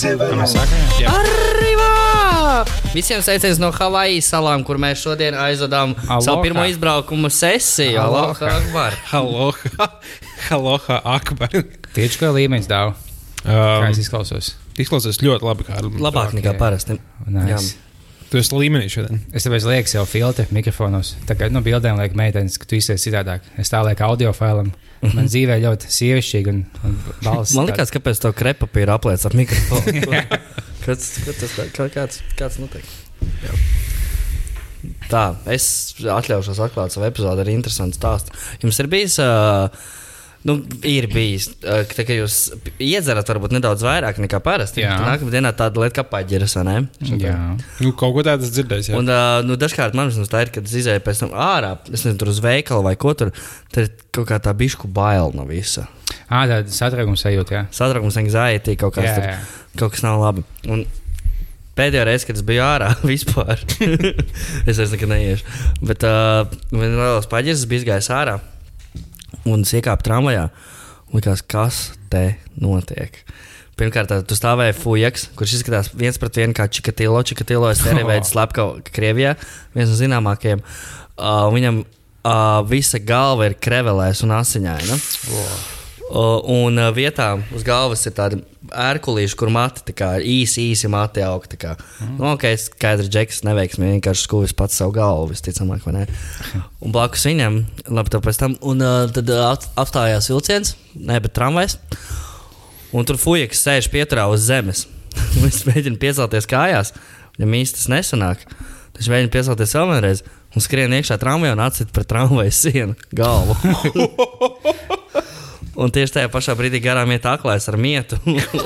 Jā. Arrivā! Visiem sveiciens no Havijas salām, kur mēs šodien aizvadām Aloha. savu pirmo izbraukumu sesiju. Aloha. Aloha, Aloha, aloha, akbar. Tieši kā līmenis dāvā. Kā es Um, izklausos? izklausās ļoti labi, kā Labāk nekā parasti. Nice. Tu esi līmenī šodien. Es tāpēc lieku sev filtru mikrofonos. Tā kā no bildēm liek meitenes, ka tu izsēsi citādāk. Es tā lieku audio failam. Man dzīvē ļoti sievišķīgi un, un balss. Man liekas, kāpēc to krepapīru apliec ar mikrofonu. Kāds, kāds, kā, kāds, kāds notiek? Jā. Tā, es atļaušos atklāt savu epizodi ar interesantu stāstu. Jums ir bijis, uh, nu, ir bijis, tā, ka jūs iedzerat varbūt nedaudz vairāk nekā parasti. Jā. Nākamā dienā tāda lieta kā paģiras, vai ne? Jā. Nu, kaut ko tādu dzirdējis. jā. Un, uh, nu, dažkārt man tas tā ir, kad es izēju pēc tam ārā, es nezinu, tur uz veikalu vai ko tur, tad ir kaut kā tā bišku baila no visa. Ā, tāda satraukuma sajūta, jā. Satraukums, anxiety, kaut kas Jā, tur, jā. kaut kas nav labi. Un pēdējā reize, kad es biju ārā vispār, es vairs nekad neiešu. Bet uh, man liekas, paģirs, es biju gājis ārā un es iekāpu tramvajā. un Likās, kas te notiek? Pirmkārt, tu stāvēji Fujaks, kurš izskatās viens pret vienu kā Čikatilo. Čikatilo es arī veidu slepkavu Krievijā, viens no zināmākajiem. Uh, viņam uh, visa galva ir krevelēs un asiņaina. Uh, un uh, vietā uz galvas ir tādi ērkulīši, kur mati tā kā īsi, īsi mati aug. tā. Mm. Nu, ok, skaidrs, džeks neveiksmi, vienkārši skūvis pats savu galvu, visticamāk, vai ne? Un blakus viņam, labi, tad pēc tam, un uh, tad at- apstājās vilciens, ne, bet tramvajs. Un tur fujaks sēž pieturā uz zemes. Viņš mēģina piecelties kājās, viņam īsti tas nesanāk. Viņš mēģina piecelties vēl vienreiz un skrien iekšā tramvajā un atcīt pret tramvaja sienu galvu. Un tieši tajā pašā brīdī garām iet aklais ar mietu.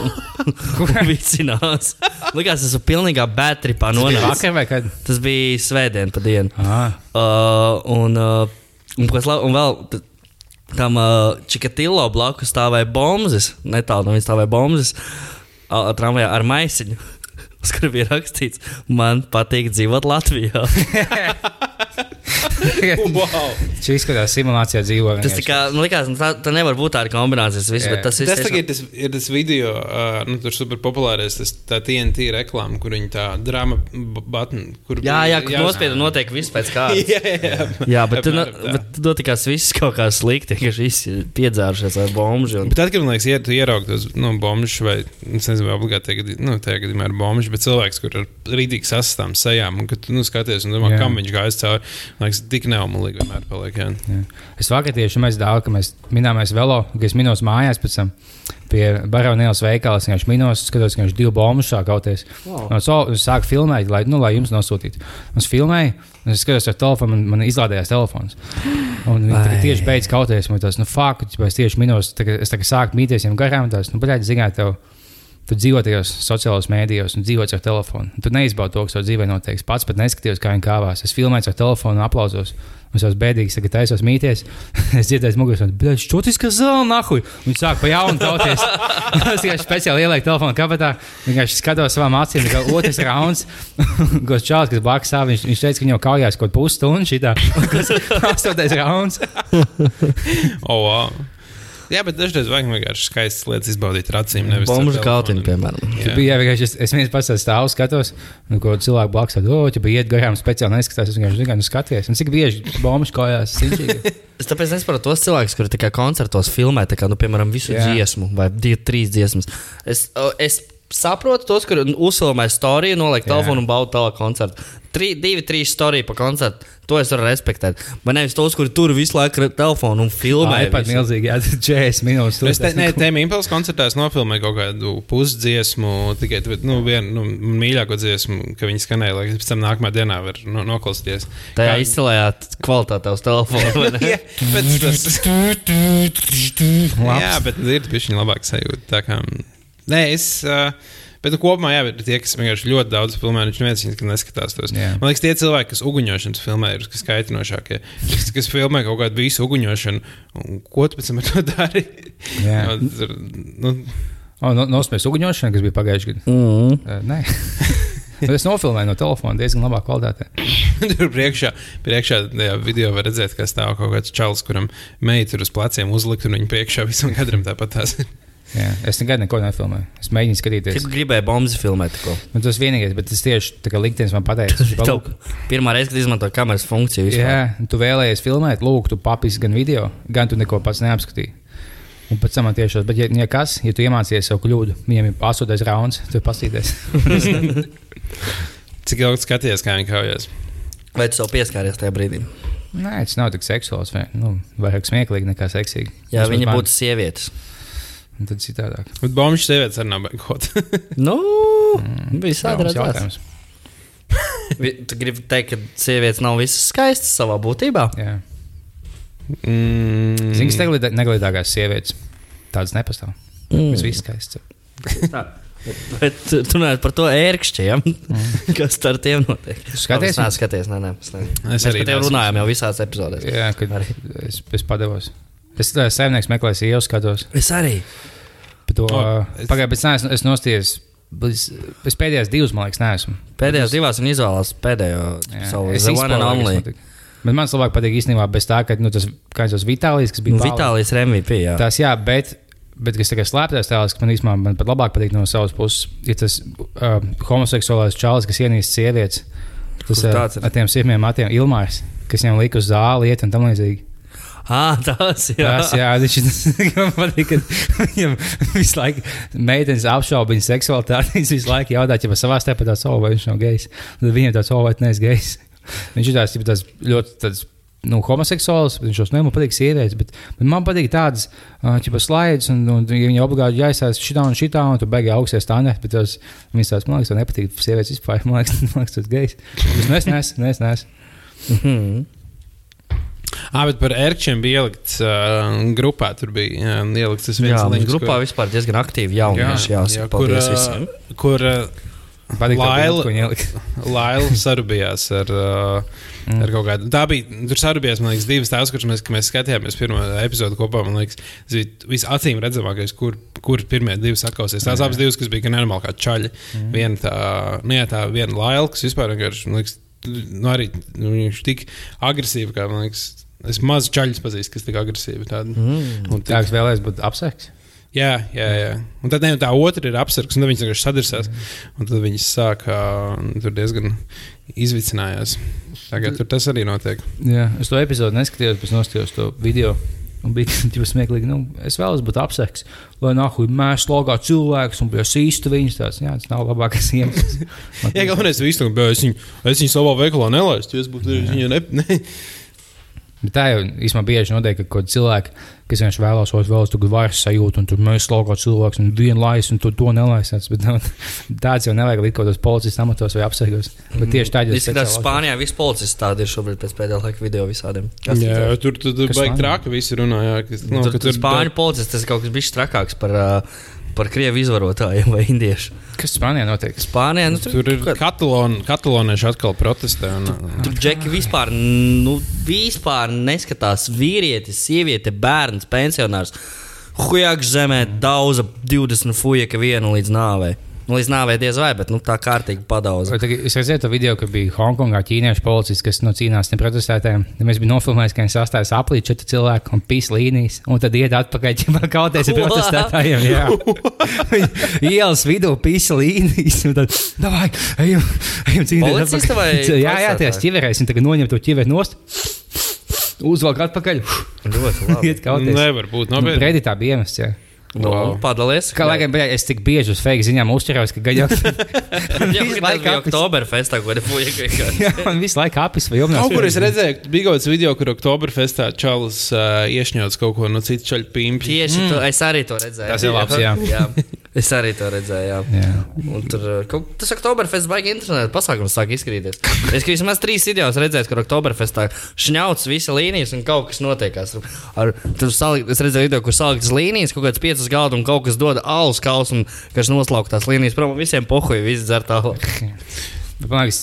Kur vicinās? Likās, tas ir pilnīgā bētripā nonācis. Tas bija svētdien pa dienu. Ah, Uh, un, uh, un, kas la- un vēl tam uh, Čikatillo blakus stāvēja bombas. Netālu no viņa stāvēja bombas. Uh, tramvajā ar maisiņu. Uz kura bija rakstīts, man patīk dzīvot Latvijā. wow. Šī izskatās simulācijā dzīvo. tas tā kā, man liekas, nu, tā, tā nevar būt tāda kombinācija. Tas, viss, bet tas ir Tas tagad ir tas, ir tas video, uh, nu, tur super populārais, tas tā TNT reklāma, kur viņi tā drāma button. Kur Jā, jā, kur nospiedu notiek viss pēc kārtas. Jā, jā, jā. Jā, bet tur bet notikās viss kaut kā slikti, ka ir piedzērušies ar bombu. Un... Bet tad, kad man liekas, ja tu ieraugi tos nu, bombus, vai es nezinu, vai obligāti tagad, nu, tajā gadījumā ir bombus, bet cilvēks, kur ir rītīgi sastāvām sejām, un kad tu nu, skaties, un domā, Jā. kam viņš gājas cauri, liekas, tik neumulīgi vienmēr paliek. Jā. Jā. Es vakar tieši mēs daudz, ka mēs minējāmies velo, ka es minos mājās pēc tam pie Baronielas veikala. Vienkārši minos, skatos, ka viņš divu bombu sāk kauties. Wow. Un so- es sāku filmēt, lai, nu, lai jums nosūtītu. Es filmēju, un es skatos ar telefonu, man, man izlādējās telefons. Un viņi tieši beidz kauties. Man tas, nu, fuck, es tieši minos, es tagad sāku mīties viņam garām. Tas, nu, bļaļ, zināt, tev. Tu dzīvo tajos sociālajos mēdījos, un dzīvo ar telefonu. Tu neizbaudi to, kas tev dzīvē notiek. Pats pat neskatījos, kā viņi kāvās. Es filmēju ar telefonu, aplausos. Un es esmu bēdīgs, tagad taisos mīties. es dzirdēju, mugurā, bet viņš čūtis, ka zāle nahuj. Viņš sāk pa jaunu tauties. es vienkārši speciāli ielieku telefonu kabatā. Vienkārši skatos savām acīm, kā otrs rauns. Gos čāls, kas blakus stāv, viņš, viņš teica, ka viņu kaujās kaut pusstundu šitā. Kas astotais rauns. Oh, wow. Jā, bet dažreiz vajag vienkārši skaistas lietas izbaudīt ar acīm. nevis ar Bombu telefonu. kautiņu, piemēram. Jā. Bija vienkārši, es, es viens pats stāvu skatos, un ko cilvēku blakus stāv, oh, ja bija iet garām, speciāli neskatās. Es vienkārši zinu, nu skaties. Un cik bieži bombuļs kājās. Es tāpēc nesaprotu tos cilvēkus, kuri tikai koncertos filmē, tā kā, nu, piemēram, visu Jā. Jā. dziesmu vai divu, trīs dziesmas. Es, es saprotu tos, kuri uzfilmē storiju, noliek Jā. telefonu un bauda tālāk koncertu. Tri, divi, trīs storiju pa koncertu. To es varu respektēt. Bet nevis tos, kuri tur visu laiku ar telefonu un filmē. Ai, pat milzīgi, jā, 40 minūtes. Es te, ne, tēmā impulsu koncertā es nofilmēju kaut kādu pusdziesmu, tikai nu, vienu nu, mīļāko dziesmu, ka viņi skanēja, lai pēc tam nākamā dienā varu no, noklausīties. Tajā Kā- izcilējā kvalitātē uz telefona. vai ne? Jā, bet tas jā, bet ir bijusi labāka sajūta. Tā kā, nē, es. Uh, Bet nu, kopumā, jā, ir tie, kas vienkārši ļoti daudz filmē, viņš neviens neskatās. Tos. Jā. Man liekas, tie cilvēki, kas uguņošanas filmē, ir kaitinošākie. Kas, kas filmē kaut kādu visu uguņošanu, un ko tu pēc tam ar to dari? Jā. Jo, tur, nu, O, no, Nospējas uguņošana, kas bija pagājušajā gadā. Mm. Uh, nē. Bet es nofilmēju no telefona diezgan labā kvalitātē. Tur priekšā, priekšā video var redzēt, ka stāv kaut kāds čalis, kuram meita ir uz pleciem uzlikt, un viņa priekšā visam kadram tāpat tās ir. Jā, es nekad neko nefilmēju. Es mēģinu skatīties. Es gribēju bombu filmēt. Nu, tas vienīgais, bet tas tieši liktenis man pateica. viņš Tev palūk. pirmā reize, kad izmanto kameras funkciju, vispār. Jā, tu vēlējies filmēt, lūk, tu papis gan video, gan tu neko pats neapskatīji. Un pēc tam tas, bet, ja, ja kas, ja tu iemācījies savu kļūdu, viņiem ir astotais rauns, tu pasīties. Cik ilgi skaties, kā viņi kaujas? Vai tu sev pieskāries tajā brīdī? Nē, tas nav tik seksuāls, vai nu, vairāk smieklīgi nekā seksīgi. Jā, viņa man. būtu sievietes. Un Tad citādāk. Bet bombuļs sievietes arī nav kā. Nu, Mm. visādi. Vi- Tu gribi teikt, ka sievietes nav visas skaistas savā būtībā? Jā. Mm. Zini, kas neglītā- neglītākās sievietes? Tādas nepastāv. Mm. Mēs visi skaisti. Tā. Bet tu tu runā par to ērkšķiem. Kas ar tiem notiek? Skaties? Nē, skaties, nē, nē. Es, ne. Es Mēs arī par tevi neesmu. runājām jau visās epizodēs. Jā, kad Arī. es, es padevos. Es tā saimnieks meklēju sievu, skatos. Es arī. To, oh, es- es... Pagaidā, bet es neesmu es nostājos. Es, es pēdējās divas, man liekas, neesmu. Pēdējās divās viņa izvēlējās pēdējo Jā, savu es notika. Bet man labāk patīk īstenībā bez tā, ka nu, tas kāds tas Vitālijas, kas bija Nu. Vitālijas ir MVP. Jā. Tās jā, bet, bet kas tagad slēpjas tēls, kas man īstenībā man pat labāk patīk no savas puses, ir tas uh, homoseksuālais čalis, kas ienīst sievietes. Tas Kurš tāds ir? ar tiem sirmiem matiem Ilmārs, kas viņam lika uz zāli iet un tam līdzīgi. Ah, tas jā. Tas, jā, viņš man patīk, ka viņam visu laiku meitenes apšauba viņa seksualitāti. Viņš visu laiku jautā, ja savā starpā tāds, oh, vai viņš nav gejs. Tad viņam tāds, oh, vai tas neesmu gejs. Viņš ir tāds, tāds ļoti tāds, nu, homoseksuāls, bet viņš jau nemanā patīk sievietes. Bet, bet man patīk tādas uh, slaidas, un, un ja viņi obligāti jāizsāc šitā un šitā, un tu beigās augsties standarti. Bet tas, viņas tāds, man liekas, tev nepatīk sievietes vispār. Man liekas, man liekas tas gejs. Es neesmu, neesmu, neesmu. Mhm. Ah, bet par ērkšķiem bija ielikts uh, grupā. Tur bija jā, ielikts tas viens Jā, mums links, grupā vispār diezgan aktīvi jaunieši. Jā, jā, kur, paldies uh, visiem. kur uh, Laila-. Laila sarubījās ar, uh, Mm. ar kaut kādu. Tā bija. Tur sarubījās, man liekas, divas tās, kuras mēs, mēs skatījāmies pirmo epizodu kopā. Man liekas, tas bija visacīm redzamākais, kur, kur pirmie divi sakausies. Tās abas divas, kas bija gan normāli kā čaļi. Mm. Viena tā, nu, jā, tā viena Laila, kas vispār vienkārši, man liekas, nu, arī nu, viņš tik agresīvi, kā man liekas. Es maz čaļus pazīstu, kas tik agresīvi. Tādi. Mm. Un Tā, tik- vēlēs būt apseks. Jā, jā, jā. Un tad ne, tā otra ir apsargs, un tad viņas vienkārši sadirsās. Un tad viņas sāk tur diezgan izvicinājās. Tagad tur tas arī notiek. Jā, es to epizodu neskatījos, bet noskatījos to video. Un bija ļoti smieklīgi. Nu, es vēlos būt apseks, lai nāku mēs logā cilvēkus un pie sīstu viņus. Tāds, jā, tas nav labākais iemesls. Jā, galvenais ir ka es viņu, es viņu savā veikalā nelaistu. Es būtu viņa ne. ne. Bet tā jau īstenībā bieži notiek, ka kaut cilvēki, kas vienkārši vēlas, vai vēlas tur varas sajūtu, un tur mēs logā cilvēks un vienu laisu, un tu to nelaisās. Bet nu, tāds jau nevajag likt kaut kādos policijas amatos vai apsargos. Bet tieši tādā Izskatās, ka Spānijā viss policists tādi ir šobrīd pēc pēdējā laika video visādiem. Jā, tur tur tur baigi traki visi runā. Jā, kas, Nu, tur, tur spāņu policists tas ir kaut kas bijis trakāks par, uh, par krievu izvarotājiem vai indiešu. Kas Spānijā notiek? Spānijā nu, Tur ir katalon, katalonieši atkal protestē. Un, Tur džeki vispār, nu, vispār neskatās vīrietis, sieviete, bērns, pensionārs. Hujaks zemē daudz, 20 fujaka vienu līdz nāvei. Nu, līdz nāvei diez vai, bet nu, tā kārtīgi tagad- Es redzēju to video, ka bija Hongkongā ķīniešu policists, kas nu, cīnījās ar protestētājiem. Ja mēs bijām nofilmējuši, ka viņi sastājas aplī četri cilvēki un pīs līnijas, un tad iet atpakaļ, ja kauties ar protestētājiem. Ielas vidū pīs līnijas, un tad, davai, ejam, ejam cīnīties. Policisti atpakaļ." vai Jā, jā, tajās ķiverēs, un tagad noņem to ķiveri nost, uzvelk atpakaļ, Ļoti labi. iet kauties. Nevar būt Nu, nopietni. Redditā bija iemests. Nu, Wow. Padalies. Kā lai gan es tik bieži uz fake ziņām uzķeros, ka gaļā visu laiku bija apis. Oktoberfestā, fujaka vienkārši. Jā, man visu laiku apis vai jumnās. Kaut kur es redzēju, ka bija kaut kāds video, kur Oktoberfestā čalis uh, iešņauts kaut ko no citas čaļa pīmpļa. Tieši mm. to, es arī to redzēju. Tas ir labs, jā. jā. Es arī to redzēju. Jā. Jā. Un tur uh, kaut, tas Oktoberfests baigi interesanti. Pasākums sāk izskatīties. Es vismaz trīs videos redzēju, kur Oktoberfestā šņauts visa līnijas un kaut kas notiekās. Ar, tur salikt, es redzēju video, kur saliktas līnijas, kaut kāds piecas galdu un kaut kas dod alus kaus un kas noslaukt tās līnijas. Prom visiem pohuji, visi dzer tālāk. Bet, man liekas,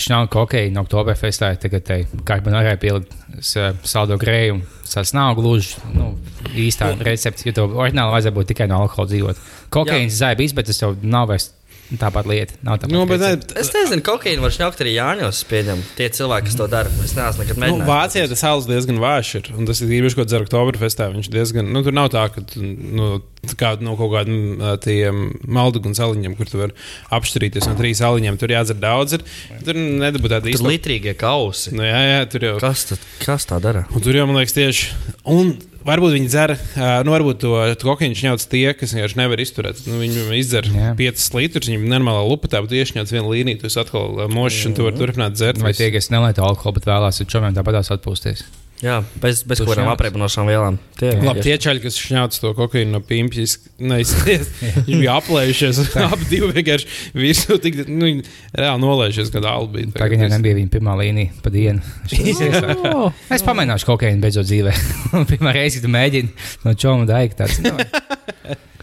šņauka kokaīna no Oktoberfestā ir tagad te karbonārai pielikt s- saldo grēju. Tas nav gluži nu, īstā recepte, jo to oriģināli vajadzēja būt tikai no alkohola dzīvot. Kokaīns zābīs, bet tas jau nav vairs Tāpat lieta. Nav tāpat. Nu, bet, ne, Es nezinu, kokaīnu var šņaukt arī Jāņos. Pieņem. Tie cilvēki, kas to dara. Es neesmu nekad Nu, mēģinājis. Vācijā tas alus diezgan vājš ir. Un tas ir īpaši, ko dzer Oktoberfestā. Viņš diezgan, nu, tur nav tā, ka nu, kā no kaut kādiem tiem malduguns aliņiem, kur tu vari apšķirīties no trīs aliņiem. Tur jādzer daudz. Ir. Tur nedabū tāda Tur īsta. litrīgie kausi. Nu, jā, jā, tur jau. Kas, tad, kas tā dara? Un tur jau, man liekas, tieši. Un varbūt viņi dzer, nu, varbūt to kokaīnu šņauc tie, kas vienkārši nevar izturēt. Nu, viņi izdzer Jā. 5 litrus, viņiem normālā lupatā, bet iešņauc vienu līniju, tu atkal mošs un tu vari turpināt dzert. Vai tie, kas nelieto alkoholu, bet vēlās ar čomiem tāpatās atpūsties? Jā, bez, bez šņauc? apreibinošām vielām. Tie ir Labi, tie čaļi, kas šņauc to kokaīnu no pimpjas, neizskatās. Viņi bija aplējušies, abi divi vienkārši virsū, tik, nu, reāli nolējušies, kad albi bija. Tā gan nebija viņa pirmā līnija pa dienu. Jā. Es pamēģināšu kokaīnu beidzot dzīvē. Pirmā reize, kad tu mēģini no čoma daigta.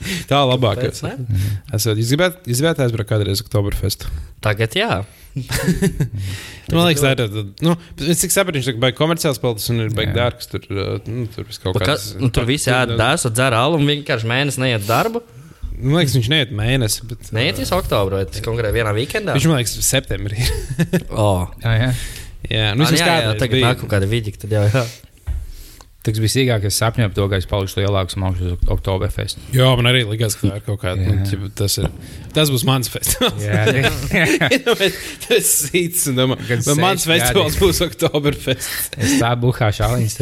Tāds, nu, Tā labāk. Pēc, ne? Esat, jūs gribētu, jūs gribētu aizbraukt kādreiz Oktoberfestu? Tagad jā. Man liekas, tā ir. Nu, es cik saprotu, viņš ir komerciāls peltis un ir Jā. dārgs. Tur, nu, tur viss kaut Bet. Kas, nu, tur viss ēda dēsu, dzer alu un vienkārši mēnesi neiet uz darbu. Man liekas, viņš neiet mēnesi. Bet, Neiet uz oktobru, vai tas konkrēti vienā weekendā. Viņš man liekas, septembrī. Oh. jā, jā. jā, nu, Nu, vismaz jā, jā, kādreiz tagad bija. nāk kaut kāda vidīga, tad jau jā. Tas bija sīkāk, es sapņoju par to, ka es palikšu lielāks un augšu uz Oktoberfest. Jā, man arī likās, ka tā ir kaut kāda. Nu, tas, ir, tas būs mans festivāls. Jā, Nu, tas ir bet Mans festivāls būs Oktoberfest. es tā buhāšu aliņas.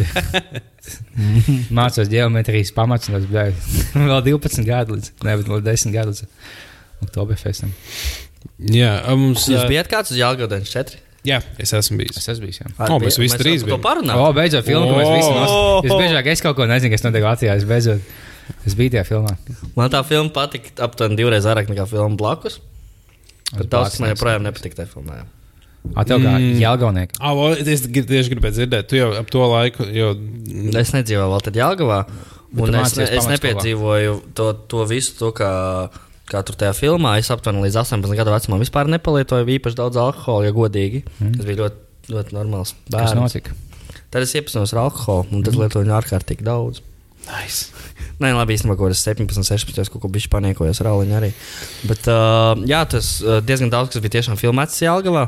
Mācos geometrijas pamats, un tas bija vēl 12 gadu līdz, ne, bet vēl 10 gadu līdz Oktoberfestam. Jā, mums. Jūs bijat kāds uz Jālgādienas 4? Jā, es esmu bijis. Es esmu bijis. Jā. O, mēs visi trīs bijām. parunājam. O, beidzot, filma, ko mēs visi nosaucām. Visbiežāk es kaut ko nezinu, kas notiek Latvijā. Es beidzot, es biju tajā filmā. Man tā filma patika aptuveni divreiz vairāk nekā filma blakus. Bet daudz man joprojām nepatīk tajā filmā. jā. A, tev kā Mm. Jālgaunieki. Ah, o, es tieši gribēju dzirdēt, tu jau ap to laiku. Jau, Es nedzīvoju vēl tad Jālgavā. Un es, ne, es nepiedzīvoju to, to visu, to, kā, kā tur tajā filmā. Es aptuveni līdz 18 gadu vecumam vispār nepalietoju īpaši daudz alkohola, ja godīgi. Mm. Tas bija ļoti, ļoti normāls. Kas bērns. notika? Tad es iepazinos ar alkoholu, un tas lietoju viņu ārkārtīgi daudz. nice. Nē, labi, īstenībā, kaut kādā 17, 16, kaut ko bišķi paniekojos ar Aliņu arī. Bet, uh, jā, tas uh, diezgan daudz, kas bija tiešām filmēts Jālgavā.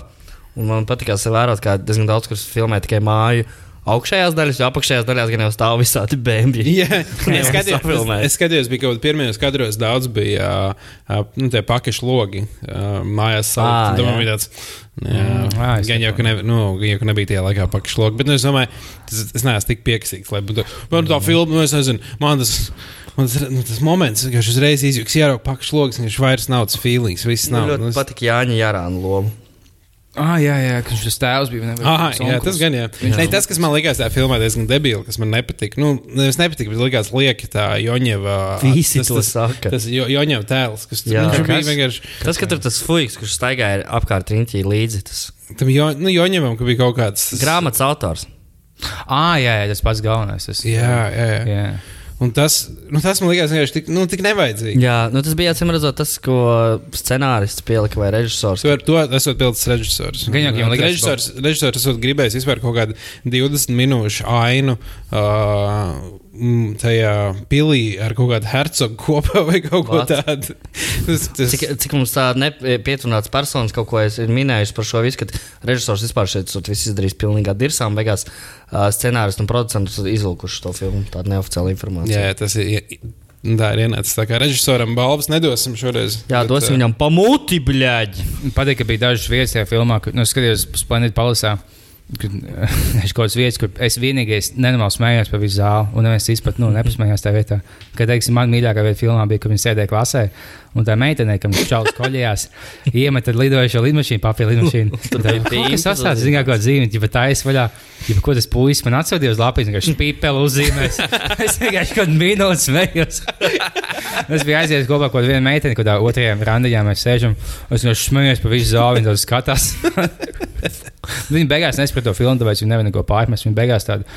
Un man patīkās vērot, kā diezgan daudz, kas filmē tikai māju. Augšējās daļās, jo apakšējās daļās gan jau stāv visādi bēnļi. Jā, es skatījos, Safilmēts. es skatījos, bija kaut kādā pirmajos kadros daudz bija uh, nu, tie pakaļ logi uh, mājās. Ā, Tad man jā. tāds, jā, Mm, es gan jau, ka, ne, nu, gan jau, ka nebija tie laikā pakaļ logi. Bet nu, es domāju, tas, es neesmu tik piekasīgs. Lai, būtu- man tā filma, nu, es nezinu, man tas. Man tas, nu, tas moments, kad es uzreiz izjūtu, ka ieraugu pakaļ logs, viņš vairs nav tas feelings, viss Man nav. ļoti Nu, es- patīk Jāņa Jārāna loma. Ah, jā, jā, kas tas tēvs bija. Ah, jā, tas gan jā. Ne, tas, kas man likās tajā filmā, diezgan debīli, kas man nepatika. Nu, nevis nepatika, bet likās lieki tā Joņeva. Visi tas, to tas, saka. Tas jo, Joņeva tēls, kas Jā. viņš bija Kas? vienkārši. Tas, ka tur tas fuiks, kurš staigāja apkārt riņķī līdzi, tas Tam jo, nu, Joņevam, ka bija kaut kāds. tas- grāmatas autors. Ah, jā, jā, tas pats galvenais. Tas, Jā, jā, jā. jā. Un tas, nu, tas man likās vienkārši tik, nu, tik nevajadzīgi. Jā, nu tas bija acīm redzot tas, ko scenārists pielika vai režisors. Ar to esat pildījis režisors. Gan jau, viņam likās, režisors, esot gribējis vispār kaut kādu 20 minūšu ainu uh, mm, tajā pilī ar kaut kādu hercogu kopā vai kaut ko tādu. Tas, tas, Cik, cik mums tāda nepieturēta persona kaut ko ir minējusi par šo visu, ka režisors vispār šeit viss izdarījis pilnīgā dirsām, beigās uh, scenārists un producents izvilkuši to filmu. Tāda neoficiāla informācija. Jā, tas ir. Tā ir ienācis. Tā kā režisoram balvas nedosim šoreiz. Jā, bet, dosim viņam pamuti, bļaģi. Patīk, ka bija dažas vietas tajā filmā, kad nu, skatījos Splendid Palisā. Kad es kaut kādas vietas, kur es vienīgais nenormāli smējos par visu zāli, un neviens pat nu, nepasmējās tajā vietā. Kad, teiksim, man mīļākā vieta filmā bija, kad viņi sēdēja klasē, un tā meitene, kam čaulis koļījās, iemet ar lidojošo lidmašīnu, papīra lidmašīnu. Tā ir sastāvs, uz- zināmā kā dzīve, ja tā ir vaļā. Ja, ko tas puisis man atsūtīja uz lapijas, viņš pīpeli uzzīmēs. es vienkārši kaut kādu minūti smējos. Es biju aizies kopā ar vienu meiteni, kad otrajā randiņā mēs sēžam. Es vienkārši smējos par visu zāli, viņa skatās. viņa beigās nesaprata to filmu, tāpēc viņa nevar neko pārmest. Viņa beigās tāda.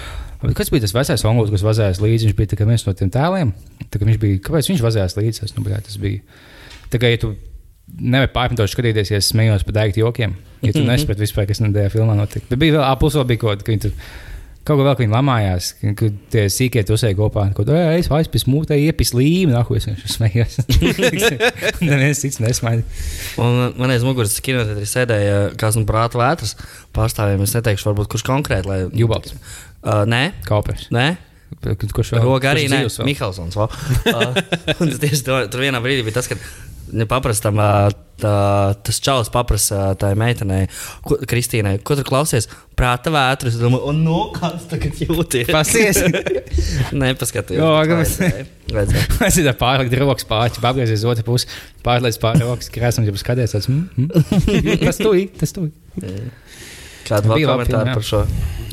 "Bet Kas bija tas vecais onkulis, kas vazājās līdzi? Viņš bija viens no tiem tēliem. Viņš bija, kāpēc viņš vazājās līdzi? Es, nu, bļā, tas bija. Tā kā, ja tu nevari pārmetoši skatīties, ja es smējos par dēļ jokiem, ja tu nesaprati vispār, kas tajā filmā notika. Bet bija vēl, vēl bija kaut kas, Kaut kā vēl viņi lamājās, kad tie sīkie tusēji kopā. Kā es aizpildīju smūtē, iepis līmi, nahu es viņš smējos. Neviens cits nesmaida. Un man aiz muguras kinoteātrī sēdēja kāds no prāta vētras pārstāvjiem. Es neteikšu, varbūt kurš konkrēti. Lai... Jubalds, Uh, nē, Kaupers. nē. Kurš vēl? Roga arī nē? Mihelsons. Uh, un tieši to, tur vienā brīdī bija tas, ka ne paprastam, uh, tā, tas čalis paprasa tai meitenei, ko, Kristīnai, ko tu klausies? Prāta vētras. Es domāju, un no kāds tagad jūties? Jo, bet kāpēc? vajadzēja, vajadzēja. Es tam pārliku rokas pāri, apgriezies otru pusi, pārlaiž pāri rokas, krāsam, jau skaties. tāds, Mm, mm. Tas tu, tas tu. Kāda vēl komentāra par šo?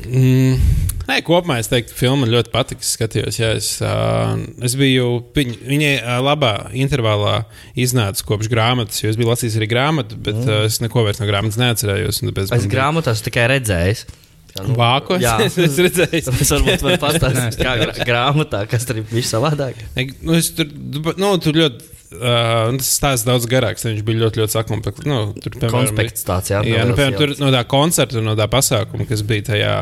Mm. Nē, kopumā es teiktu, ka filma ļoti patika. Es skatījos, jā, es, uh, es biju viņ, viņai uh, labā intervālā iznācis kopš grāmatas, jo es biju lasījis arī grāmatu, bet mm. uh, es neko vairs no grāmatas neatcerējos. Es bija- grāmatās tikai redzēju. Vākos? Jā. es, es redzēju. Es varbūt varu pastāstīt, kā grā- grāmatā, kas tur ir bijis savādāk. Nu, es tur, nu, tur ļoti. Uh, tas stāsts daudz garāks. Viņš bija ļoti, ļoti sakomplektēts. Nu, tur, piemēram, Konspekts tāds, jā. Jā, nu, piemēram, tur no tā koncerta, no tā pasākuma, kas bija tajā.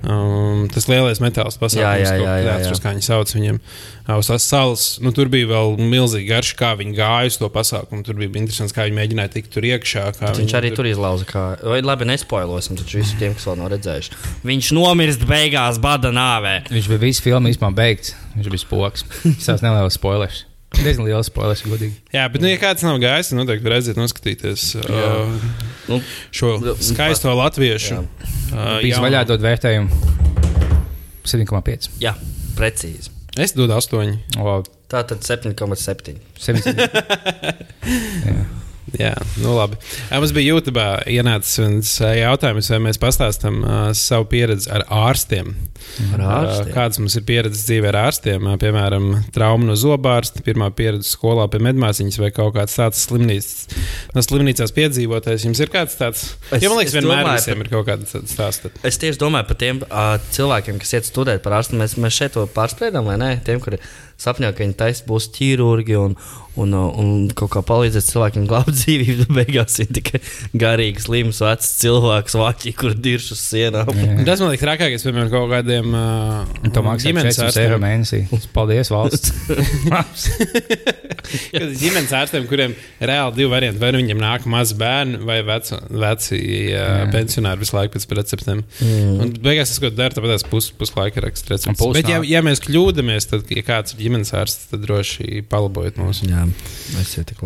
Um, tas lielais metāls pasākums, Jā, jā, jā, jā, jā. kā viņi sauc viņam. Uh, Uz tās salas, nu, tur bija vēl milzīgi garš, kā viņi gāja uz to pasākumu. Tur bija interesanti, kā viņi mēģināja tikt tur iekšā. Viņš viņi arī tur izlauza. Kā... Vai labi, nespoilosim, taču visu tiem, kas vēl nav redzējuši. Viņš nomirst beigās bada nāvē. Viņš bija visu filmu īstenībā beigts. Viņš bija spoks. Tas neliels spoilers. Diezgan liels spoilers, godīgi. Jā, bet, nu, ja kāds nav gājis, tad noteikti var aiziet noskatīties uh, Nu, šo skaisto latviešu. Jā. Uh, Bija jaunu- vaļā dot vērtējumu 7,5. jā, precīzi. Es dodu astoņi. O, Tā tad 7,7. 700. Jā. Nu labi. Mums bija YouTube ienācis viens jautājums, vai mēs pastāstām uh, savu pieredzi ar ārstiem. Kādas mums ir pieredzes dzīvē ar ārstiem? Piemēram, trauma no zobārsta, pirmā pieredze skolā pie medmāsiņas vai kaut kāds tāds slimnīcas, no slimnīcās piedzīvotais. Jums ir kāds tāds? Es- Ja man liekas, vienmēr domāju, visiem ir kaut kāds tāds stāsts. Es tieši domāju par tiem uh, cilvēkiem, kas iet studēt par ārstu. Mēs, mēs šeit to pārspēdām, vai ne? Tiem, kuri sapņo, ka viņi taisa būs ķirurgi un, un, un kaut kā palīdzēt cilvēkiem glābt dzīvību. Beigās ir tikai garīgs, slims, vecs cilvēks, vāķi, kur dirž uz sienām. Un Tas man liekas trakākais, piemēram, kaut kādiem uh, to maksā ģimenes 400 eiro mēnesī. Paldies, valsts. Kad ģimenes ārstiem, kuriem reāli divi varianti, vai nu viņiem nāk mazi bērni, vai veci, veci uh, pensionāri visu laiku pēc receptēm. Mm. Un beigās tas, ko dara, tāpēc pus, puslaika raksta pusi Bet, ja, ja mēs kļūdāmies, tad, ja kāds ir ģimenes ārsts, tad droši palabojiet mūs. Jā, es jau tik.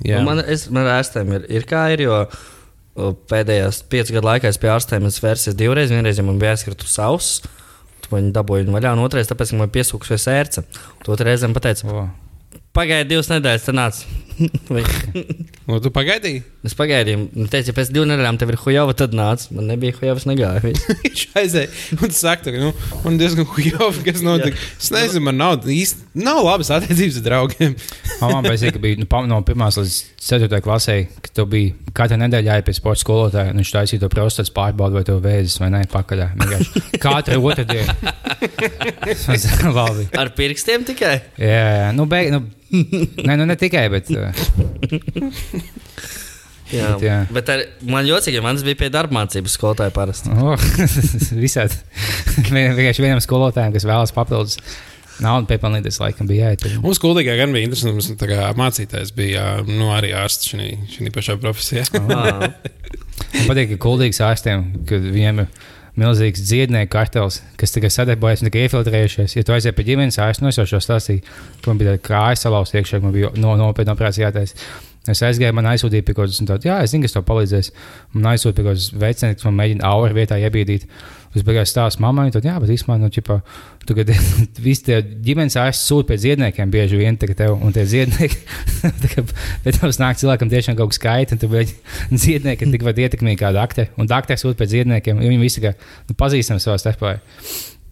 Jā, Nu, Man, es, man ārstiem ir, ir kā ir, jo o, pēdējās piecu gadu laikā es pie ārstiem esmu vērsies divreiz. Vienreiz, ja man bija sauss, tad viņi dabūja vaļā, un otrreiz, tāpēc, ka man bija piesūkusies ērce. Tu otrreiz man pateica, O, pagaidi divas nedēļas, tad nāc. Vai- nu, tu pagaidīji. es pagaidīju, viņš teica, ja pēc divām nedēļām tev ir hujova, tad nāc. Man nebija hujovas, negāja. Viņš aizēja un tu saka, ka nu, man diezgan hujovi, kas notika. Es nezinu, man nav īsti nav labas attiecības ar draugiem. Mamā bezīgi bija nu, no 1 līdz 4 klasē, kad tev bija katru nedēļu jāiet pie sporta skolotāja. un Viņš taisīja to prostats pārbaudu, vai tev vēzis vai nē, pakaļā. Katru otru dienu. Ar pirkstiem tikai. Jā, jā, nu, beig, nu, ne, nu, ne tikai, bet uh, Jā, Bet jā. bet ar, man jocīgi, ja mans bija pie darba mācības skolotāja parasti. oh, visādi. Vien- Vienkārši vienam skolotājam, kas vēlas papildus naudu piepelnīt, tas laikam bija jāiet. Mums skolīgā gan bija interesanti. Mums tā kā mācītājs bija nu, arī ārsts šajā pašā profesijā. Man patīk, ka kuldīgs ārstiem, kad viņiem ir milzīgs dziednieku kartels, kas tikai sadarbojas tikai iefiltrējušies. Ja tu aizies pie ģimenes ārsta, nu es jau šo stāstīju, ka man bija tāda kāja salauzta iekšā, man bija no, nopietna operācija jātaisa. Es aizgāju, man aizsūtīja pie kaut kādas jā, es zinu, kas tev palīdzēs. Man aizsūtīja pie kaut kādas vecene, kas man mēģina auru vietā iebīdīt. Es beigās stāstu mammai, tad, jā, bet īstenībā, nu, ķipa, tu, kad visi tie ģimenes ārsti sūta pie dziedniekiem bieži vien, tagad tev, un tie dziednieki, tā kā pēc tam nāk cilvēkam tiešām kaut kas skaita, un tu beidz dziednieki ir tikpat ietekmīgi kāda akte, un akte sūta pie dziedniekiem, jo viņi visi kā nu, pazīstami savā starpā.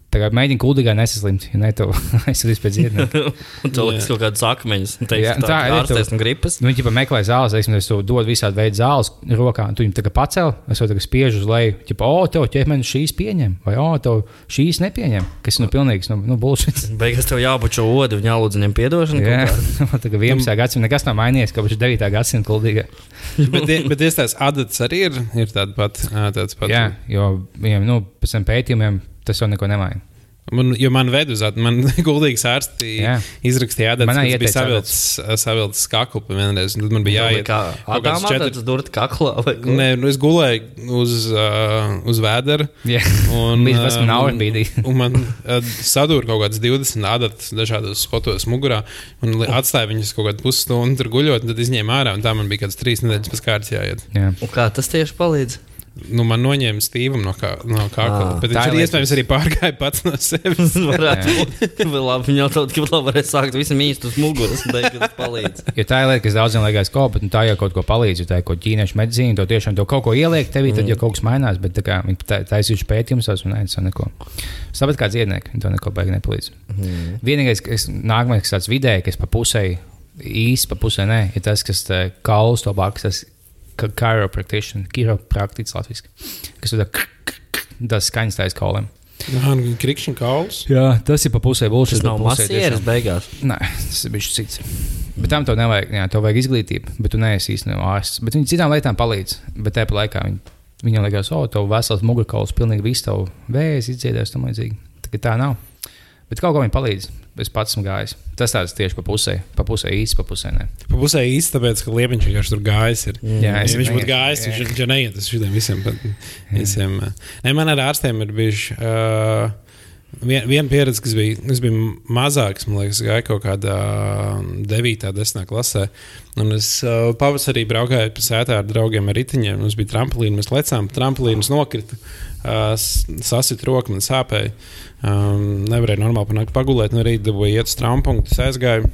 Tā kā mēģina kuldīgā nesaslimt, ja ne to aizsūtīs pēc dziednieka. un tu liks kaut kādus akmeņus. un teiks, Jā, tā Tā ir, tu- un gripas. Nu, Viņi jau meklē zāles, teiksim, es tev dodu visādi veidu zāles rokā, un tu viņu kā pacēl, es jau tagad spiežu uz leju, tipo, o, tev ķermenis šīs pieņem, vai o, tev šīs nepieņem, kas ir nu pilnīgs, nu, nu bullshit. Beigās tev jābučo odi un jālūdz viņam piedošanu. Jā, kā 11. gadsimta nekas nav mainījies, kopš 9. gadsimta kuldīgā. bet, bet iestājas adats arī ir, ir tāda pat. ā, tāds pats. Jā, jo viņiem, nu, pēc tam pētījumiem Tas jau neko nemaina. Man, jo man veda uz ātrumu, man gudrīgs ārsts Jā. izrakstīja, ka Manā tas bija savilcis, savilcis kaklu vienreiz. un Tad man bija jāiet. kā kāds Adamā, četri- tas durta kaklā. Nē, nu es gulēju uz, uh, uz vēdera. Jā. Un, Līdz vesmam um, naudu bīdīja. Un man uh, sadūrīja kaut kādas 20 adatas dažādos spotos mugurā. Un atstāja viņas kaut kādu pusstundu tur guļot, un tad izņēma ārā. un Tā man bija kāds trīs nedēļas pēc kārtas jāiet. Jā. Un kā tas tieši palīdz? Nu, man noņēma stīvumu no, kā, no kakla. Ā, Bet tā viņš ir iespējams arī pārgāja pats no sevis. Varētu labi, Viņa jau tādu, ka vēl varēja sākt visam īsti uz muguras un teikt, ka tas palīdz. Jo tā ir lieta, kas daudziem liekas, ko, bet nu, tā jau kaut ko palīdz. jo Tā ir kaut kāda ķīniešu medicīna, to tiešām to kaut ko ieliek tevī, tad jau kaut kas mainās. Bet tā kā viņi taisījuši pētījumus, tas man neica neko. Sabat kā dziednieki, viņi to neko baigi nepalīdz. Mhm. Vienīgais, kas nākamais, kas tāds vidēji, kas pa pusē īsti pa pusē nē, ir tas, kas kauls to baks, tas chiropractic, chiropractic latviski, kas tā, tas skaņas taisa kauliem. Nu, krikšņa kauls. Jā, tas ir pa pusē būs. Tas nav masieris beigās. Nē, tas ir bijis cits. Bet tam tev nevajag, jā, tev vajag izglītību, bet tu neesi īstenībā ārsts. Bet viņi citām lietām palīdz. Bet tajā laikā viņi, viņam liekas, o, tev vesels mugurkauls, pilnīgi viss tev vējas izdziedās, tam līdzīgi. Tā, tā nav. Bet kaut kā viņi palīdz. Es pats esmu gājis. Tas tāds tieši pa pusē, pa pusē īsti, pa pusē. Ne. Pa pusē īsti, tāpēc, ka liepiņš vienkārši tur gājis. Ir. Jā, Ja es viņš būtu gājis, Jā. viņš jau neiet uz šiem visiem. bet visiem ā. Nē, man ar ārstiem ir bijuši. Uh, Vien, viena pieredze, kas bija, es biju mazāks, man liekas, gāja kaut kādā 9, 10 klasē. Un es uh, pavasarī braukāju pa sētā ar draugiem ar riteņiem. Mums bija tramplīna, mēs lecām, tramplīnas nokrita, uh, sasita roka, man sāpēja. Um, nevarēju normāli panākt pagulēt, no rīta dabūju iet uz trampunktu, aizgāju.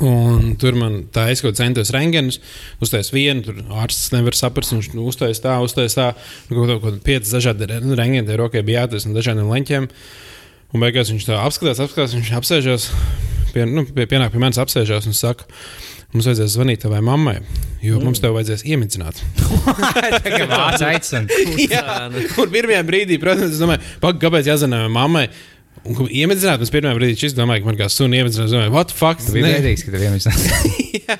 Un tur man tā es kaut kā centos rengenus, uztaisīju vienu, tur ārsts nevar saprast, viņš nu, uztaisīja tā, uztaisīja tā. Nu, kaut kādā piecas dažādi rengeni, tie rokai bija jātaisa no dažādiem leņķiem. Un beigās viņš tā apskatās, apskatās, viņš apsēžās, pie, nu, pie, pienāk pie manis apsēžās un saka, mums vajadzēs zvanīt tavai mammai, jo mm. mums tev vajadzēs iemidzināt. Tagad vārds aicina. Jā, un pirmajā brīdī, protams, es domāju, pak, kāpēc jāzvanā mammai? Un, kad iemidzināt, es pirmā brīdī domāju, ka man kā sunu iemidzināt, domāju, what the fuck? Tu biji Nē. bēdīgs, ka tev Jā.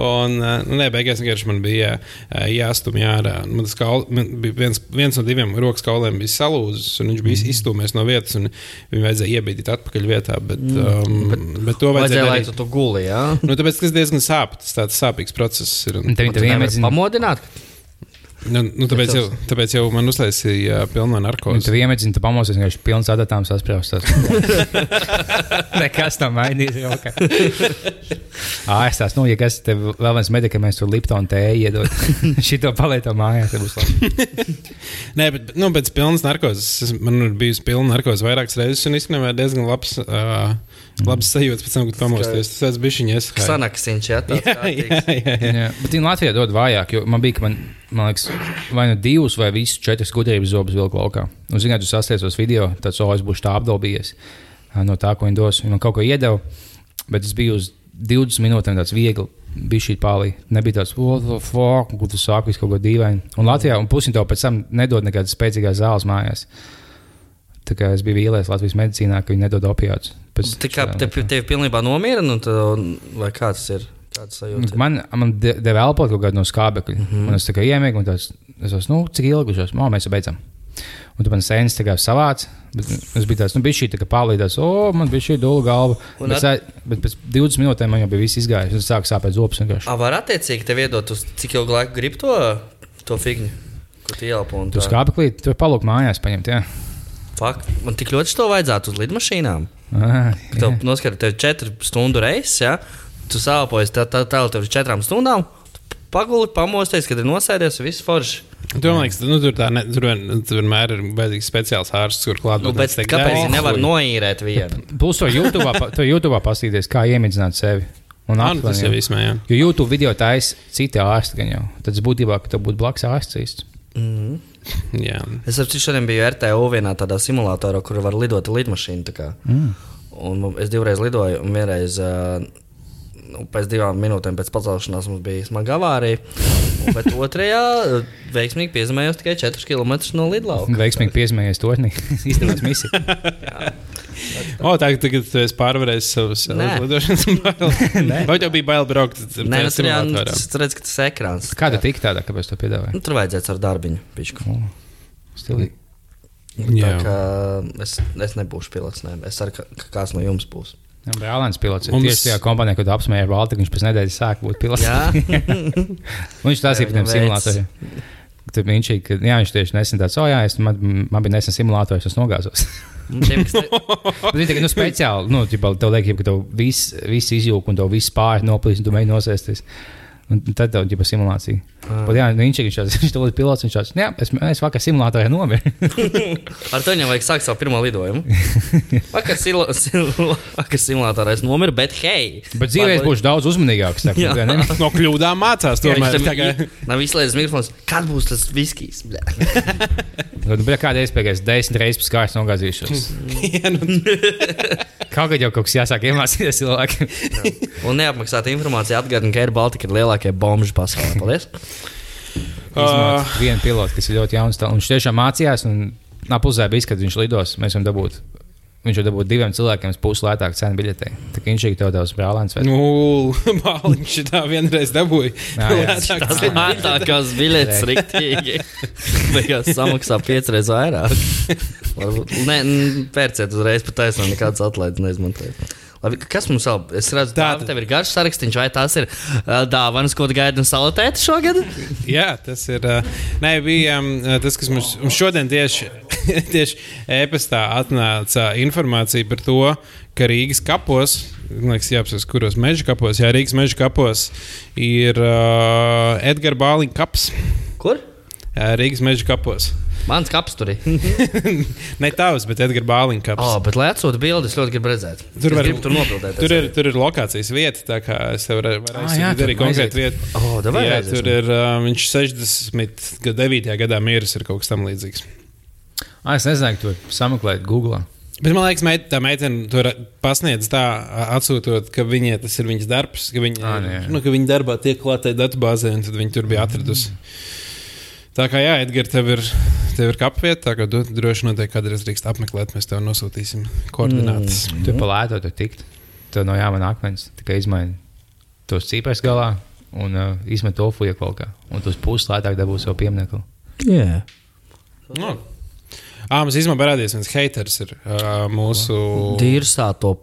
Un, uh, nu, nē, beigās vienkārši man bija uh, jāstumj ārā. Man kaul, man bija viens, viens no diviem rokas kauliem bija salūzis, un viņš bija izstūmies no vietas, un viņu vajadzēja iebīdīt atpakaļ vietā. Bet, um, bet, bet to Vajadzēja, darīt. tu guli, jā? Nu, tāpēc tas diezgan sāp, tas tāds sāpīgs process ir. Un, Un tev Tu tev nevari iemedzina. Pamodināt? Nu, nu, tāpēc, jau, tāpēc jau man uztaisīja uh, pilno Un narkozi. tu iemedzini, tu pamosies, ka viņš ir pilns adatām sasprāstos. Nekas tam mainīs. Ā, es tās, nu, ja kas tev vēl viens medikaments, tur Lipton tēju iedod. Šito palieto mājās, tad būs labi. Nē, bet nu, pēc pilnas narkozes es- man ir bijusi pilna narkoze vairākas reizes, un īstenībā diezgan labs, uh, labs sajūta pēc tam, kad pamosties. Tas bija šis Sanaksiņš, jā, tāds. Jā, bet viņi Latvijā dod vājāk, jo man bija, ka man, man liekas, vai nu divas vai visas četras gudrības zobus vilku laukā. Un, zināt, tu sasniedzos video, tad so es būšu tā apdalbījies no tā, ko viņi dos. Viņi man kaut ko iedeva, bet es biju uz 20 minūtēm tāds viegli. Bija šī pāri. Nebija tāds, what the fuck, kur tu sāki kaut ko dīvainu. Un Latvijā, un pusi to pēc tam nedod nekādas spēcīgās zāles mājās. Es biju vīlies Latvijas medicīnā, ka viņi nedod opiātus. Tā kā tev, tev pilnībā nomierina, tad, vai? Kāds ir? Man, man de- deva elpot kaut kādu no skābekļa. Mm -hmm. Un es tā kā iemiegu, un tas, es esmu, nu, cik ilgi šos mākslinieks mēs jau beidzam. Un tu man sēnes tā kā savāc. Bet es biju tāds, nu, bija šī tā kā pārlīdās, o, man bija šī dūla galva. Un Bet, at... bet pēc 20 minūtēm man jau bija viss izgājis. Es sāku sāpēt zobus. A, var attiecīgi tev iedot, uz cik ilgu laiku grib to, to figņu, ko tu ielpo. Tu skābeklī, tu palūk mājās paņemt, jā. Fakt, man tik ļoti to vajadzētu uz lidmašīnām. Ah, Tev noskatīt, tev ir četru stundu reizes, ja tu sāpojies, tad tā, tā, tev ir četrām stundām. tu Paguli, pamosties, kad ir nosēdies, viss forši. Tur, man liekas, nu, tur, tā ne, tur, tur vienmēr ir vajadzīgs speciāls ārsts, kur klāt. Nu, bet kāpēc viņi nevar noīrēt vienu? Plus to YouTube, to YouTube pastīties, kā iemidzināt sevi. Un Man tas aptuveni jau jau. vismaz. Jo YouTube video taisa citi ārsti gan jau. Tad tas būtībā, ka tev būtu blakus ārsts īsts. Mm. jā. Es ar citu šodien biju RTO vienā tādā simulatorā, kur var lidot ar lidmašīnu. tā kā. Mm. Un es divreiz lidoju, un vienreiz uh, nu, pēc divām minūtēm pēc pacelšanās mums bija smaga avārija. Bet otrajā uh, veiksmīgi piezemējos tikai 4 km no lidlauka. Veiksmīgi piezemējies to izdevās misiju. O, tā tagad tu esi pārvarējis savus lidošanas bailes. Vai tev bija bail braukt ar Nē, tajā nu, tur jau simulatorā? tas redz, ka tas ir ekrāns. Kāda tika tādā, kāpēc to piedāvāja? Nu, tur vajadzēs ar darbiņu. Pičku. Stilīgi. Tā kā es, es nebūšu pilots. Ne. Es ceru, ka kāds no jums būs. Brālēns pilots ir Mums- tieši tajā kompānijā, kad apsmēja Valtu, viņš pēc nedēļas sāk būt pilots. Jā, viņš tas ir par tiem simulatoriem. Tur viņš ir, ka, jā, viņš tieši nesen tāds, oh, jā, es, man, man bija nesen simulators, es nogāzos. viņi tagad, nu, speciāli, nu, ģipā, tev liekas, ka tev viss, viss izjūg un tev viss pāri noplīs, un tu mēģini nosēsties. Un tad tev ir simulācija. Ah. Bet, jā, nu, viņš ir tāds, viņš ir pilots, viņš tāds, jā, es, es vakar simulatorā nomiru. ar to viņam vajag sākt savu pirmo lidojumu. Vakar, silo, silo, vakar simulatorā es nomiru, bet hei! Bet dzīvē es būšu daudz uzmanīgāks. tā Jā. ne? No kļūdām mācās. Tomēr, tam nav izslēdzis mikrofons. Kad būs tas viskijs? Bļa. Nu, bet kādā iespējā es desmit reizes pēc kārtas nogāzīšos. nu, Kaut kā jau kaut kas jāsāk iemācīties cilvēkiem. Un neapmaksāta informācija atgādina, ka Air Baltica ir lielākie bomži pasaulē. Paldies! Izmantot vienu pilotu, kas ir ļoti jauns. tā- Un viņš tiešām mācījās. Un apuzē bija, kad viņš lidos. Mēs varam dabūt. Viņš jau dabūja diviem cilvēkiem pusi lētāku cenu biļetei. Tā kā viņš ir tev daudz brālēns. vai- nu, Bāliņš tā vienreiz dabūja. Jā, jā. Lētāk Tas ceļu. lētākās biļetes riktīgi. Beigās samaksā piecreiz vairāk. Varbūt, nē, n- pērciet uzreiz pat taisnām, nekādas atlaides neizmantojiet. Labi, kas mums vēl? Es redzu, ka Tātad. tev ir garš sarakstīns, vai tas ir uh, dāvanas, ko no salatēta šogad? Jā, tas ir. ā, Nē, bija um, tas, kas mums mums šodien tieši, tieši e-pastā atnāca informācija par to, ka Rīgas kapos, liekas, jāapsaka, kuros meža kapos, jā, Rīgas meža kapos ir uh, Edgars Bāliņš kaps. Kur? Jā, Rīgas meža kapos. Mans kaps tur ir. ne tavs, bet Edgars Bāliņš kaps. oh, bet, lai atsūtu bildi, es ļoti gribu redzēt. Tur var- gribu tur nobildēt. Tur ir, tur ir lokācijas vieta, tā kā es tev varu varu Ah, jā, aizsūtīt tur arī konkrētu vietu. Oh, davai jā, aiziesim. tur ir uh, viņš 69. gadā miris ir kaut kas tam līdzīgs. Ah, es nezinu, ka tu sameklēji Google. Bet man liekas, meit, tā meitene to pasniedz tā, atsūtot, ka viņai tas ir viņas darbs, ka viņa, Ā, nu jā. ka viņa darbā tiek klātai datubāzē, un tad viņa tur bija atradusi. Tā kā jā, Edgars, tev ir, tev ir kapvieta, tā kā du, droši noteikti kādreiz drīkst apmeklēt, mēs tev nosūtīsim koordinātas. Mm. Tu pa lēto tur tikt. Tur no jāmana akmens tikai izmaini tos cīpēs galā un uh, izmet to fuja kaut kā. Un tu uz pusi lētāk dabūsi savu pieminiektu. Jā. Nu. Ā, mums īstenībā parādījās viens haters ir uh, mūsu. Dīrsā to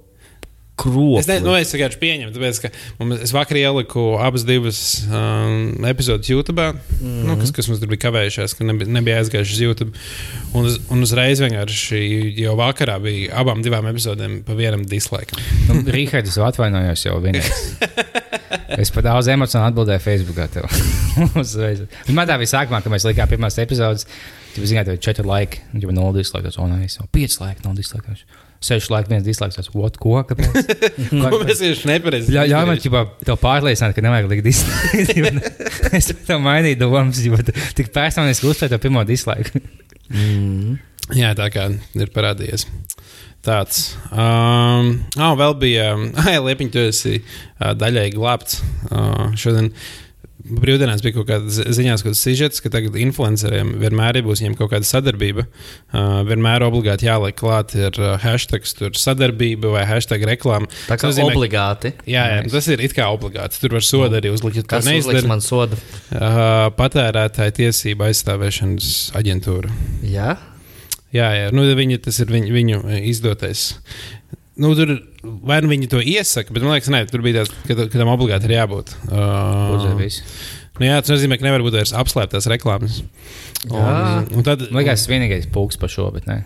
kropu. Es, ne, nu, es vienkārši pieņemu, tāpēc, ka mums, es vakar ieliku abas divas um, epizodes YouTube, mm. -hmm. nu, kas, kas mums tur bija kavējušās, ka nebija, nebija aizgājušas uz YouTube. Un, uz, un uzreiz vienkārši jau vakarā bija abām divām epizodēm pa vienam dislike. Nu, Rīgards, es jau atvainojos jau vienreiz. Es pat daudz emocionāli atbildēju Facebookā. tev. Uzreiz. Un Man tā bija sākumā, kad mēs likām pirmās epizodes. Bija zināt, četri laiki, un jau nulle dislike. Tas onais, pieci laiki, nav dislike. Seši laiki, viens dislike. Tas, what, ko? Kāpēc? Ko mēs tieši nepareizi Ļauj ļauj man ķipā, tev pārliecināt, ka nevajag likt dislike. es tam mainīju domas, jo tik personiski uztvēri to pirmo dislike. Mm. Jā, tā kā ir parādījies. Tāds. Um, oh, vēl bija. Ah, jā, Liepiņ, tu esi uh, daļai glābts. Uh, šodien brīvdienās bija kaut kāda zi- ziņās, kaut kāds sižets, ka tagad influenceriem vienmēr būs kaut kāda sadarbība. Uh, vienmēr obligāti jāliek klāt ir uh, hashtag tur sadarbība vai hashtag reklāma. Tā kā Tas nozīmē, obligāti. Jā, jā, tas ir it kā obligāti. Tur var sodu arī uzlikt. uzliks neizdari. man sodu? Uh, patērētāja tiesība aizstāvēšanas aģentūra. Jā. Jā, jā. Nu, viņi, tas ir viņu, viņu izdotais. Nu, tur vai nu viņi to iesaka, bet man liekas, ne, tur bija tāds, ka, ka tam obligāti ir jābūt. Uh, nu, jā, tas nozīmē, ka nevar būt vairs apslēptās reklāmas. Un, un tad, Man liekas, tas vienīgais pūks par šo, bet ne.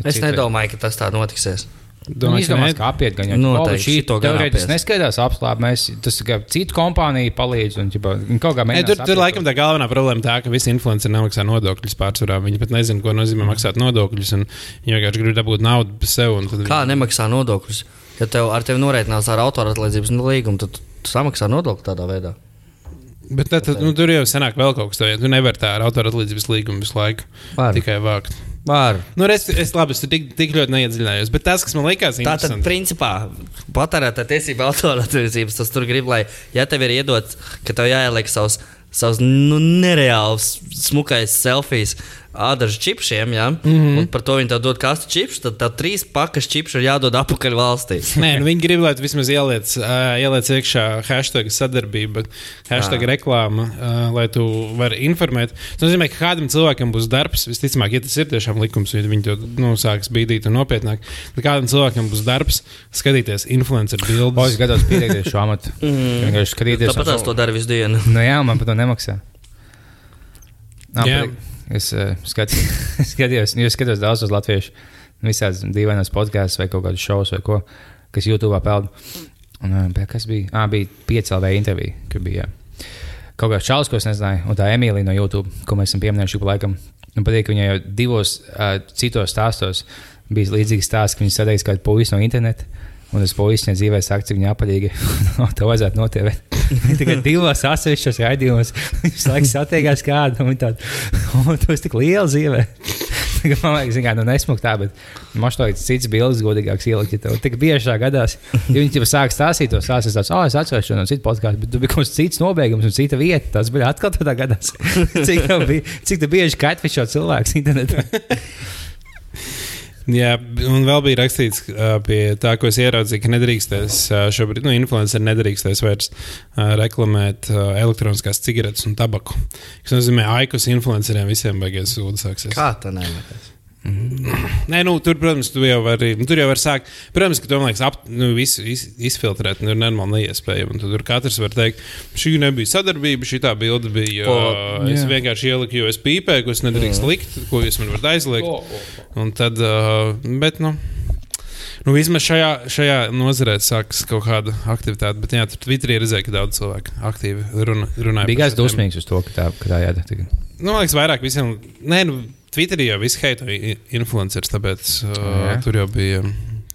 Ir Es citi- nedomāju, ka tas tā notiksies. Domāju, domāju, ka apiet gan jau Noteikti, šī šito gan teorētiski apies. neskaidrs apslāp. Mēs, tas kā citu kompāniju palīdz un ķipa, un kaut kā Ne, mēģinās. tur, tur apiet laikam tā galvenā problēma tā, ka visi influenceri nemaksā nodokļus pārsvarā. Viņi pat nezina, ko nozīmē maksāt nodokļus. un Viņi vienkārši grib dabūt naudu un tad Kā viņi- nemaksā nodokļus? Ja tev ar tevi norēķinās ar autoratlīdzības līgumu, tad tu samaksā nodokli tādā veidā. Bet tad, tad, nu, tur jau senāk vēl kaut kas tāds. Tu nevari tā ar autoratlīdzības līgumu visu laiku Var. tikai vākt. Var. Nu, es, es labi, es tik, tik ļoti neiedziļinājos. Bet tas, kas man likās, Tā tad, interesanti. principā, patērētāja tiesība autoratlīdzības, tas tur grib, lai, ja tev ir iedots, ka tev jāieliek savs. Savs nu, nereāls, smukais selfijas ādažu čipsiem, ja? mm. -hmm. un par to viņi dod kastu čipsus, tad tev trīs pakas čipsu ir jādod atpakaļ valstī. Nē, nu viņi grib, lai tu vismaz ieliec, uh, ieliec iekšā hashtag sadarbība, hashtag Jā. reklāma, uh, lai tu vari informēt. Tas nozīmē, ka kādam cilvēkam būs darbs, visticamāk, ja tas ir tiešām likums, ja viņi to nu, sāks bīdīt un nopietnāk, tad kādam cilvēkam būs darbs skatīties influencer O, es bildes. gados pieredzēju šo amatu. Mm. Tāpat tās to dara visu dienu. Nu, jā, man par to nemaksā. Nā, Jā. patīk. Es uh, skat, skatījos, nu, es skatos daudz uz latviešu, visādas dīvainas podkāstus vai kaut kādus šovus vai ko, kas YouTube peld. Un, uh, kas bija? Ah, bija piecēlēja intervija, kur bija jā. kaut kāds čalis, ko es nezināju, un tā Emīlija no YouTube, ko mēs esam pieminējuši pa laikam. Man patīk, ka viņai jau divos uh, citos stāstos bija līdzīgs stāsts, ka viņa sadeigs kādu puisi no interneta. Un tas puisis viņai dzīvē saka, cik viņa apaļīga. no, to vajadzētu. Viņa tikai divos atsevišķos raidījumos. Viņš laikam satiekās kādu, un tā, oh, tu esi tik liela dzīvē. Man liekas, ka nu nesmukt tā, bet man šķiet, cits bildes godīgāks ielikt. Ja tev tik bieži tā gadās, ja viņi jau sāk stāstīt to stāstu, tāds, oh, es atceros šo no citu podkāstu, bet tu biji kaut kas cits nobeigums un cita vieta. Tas bija atkal tādā gadās. cik tev bija, cik tev bieži catfish cilvēks internetā. Jā, un vēl bija rakstīts pie tā, ko es ieraudzīju, ka nedrīkstēs šobrīd, nu, influenceri nedrīkstēs vairs reklamēt elektroniskās cigaretes un tabaku. Tas nozīmē, ka aikus influenceriem visiem beigās sūdi sāksies. Kā tā nevar? Nē, nu, tur, protams, tu jau vari, nu, tur jau var sākt. Protams, ka to man liekas, ap, nu, visu iz, izfiltrēt, nu, ir normāli neiespējami. Tur katrs var teikt, šī nebija sadarbība, šī tā bilde bija. O, Uh, es jā. vienkārši ieliku, jo es pīpēju, ko es nedrīkst likt, ko jūs man varat aizliegt. Un tad, uh, bet, nu. Nu, vismaz šajā, šajā nozarē sākas kaut kāda aktivitāte. Bet, jā, tur Twitterī redzēja, ka daudz cilvēku aktīvi runa, runāja. Bija gājis dusmīgs uz to, ka tā, ka tā jādara. Nu, man liekas, vairāk visiem. Nē, nu, Twitterī jau viss heitoja influenceris, tāpēc uh, Jā. tur jau bija.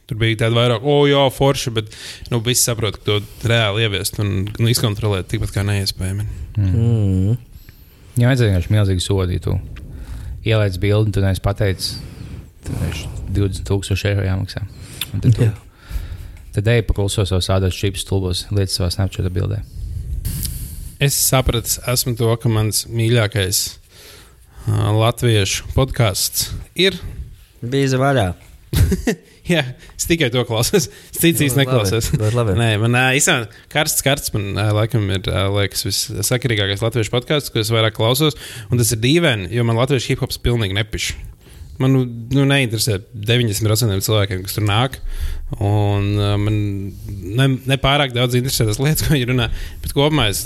Tur bija tāda vairāk, oh, jā, forši, bet nu, visi saprot, ka to reāli ieviest un nu, izkontrolēt tikpat kā neiespējami. Mm. Jā, vajadzēja vienkārši milzīgi sodīt. Tu ieliec bildi, tu neesi pateicis, tad viņš 20,000 eiro jāmaksā. Un Tad, tu, tad ej paklausos savus ādas čips stulbos, lietas savā snapchat bildē. Es sapratu, esmu to, ka mans mīļākais uh, latviešu podkāsts ir. Bija vaļā. Jā, es tikai to klausos. Cits īsti neklausos. Labi. Nē, man īstenībā karsts, karsts man laikam ir liekas, vissakarīgākais latviešu podkāsts, ko es vairāk klausos. Un tas ir dīvaini, jo man latviešu hip hops pilnīgi nepiš. Man nu, nu, neinteresē 90% cilvēkiem, kas tur nāk. Un uh, man ne, ne pārāk daudz interesē tas lietas, ko viņi runā. Bet kopumā es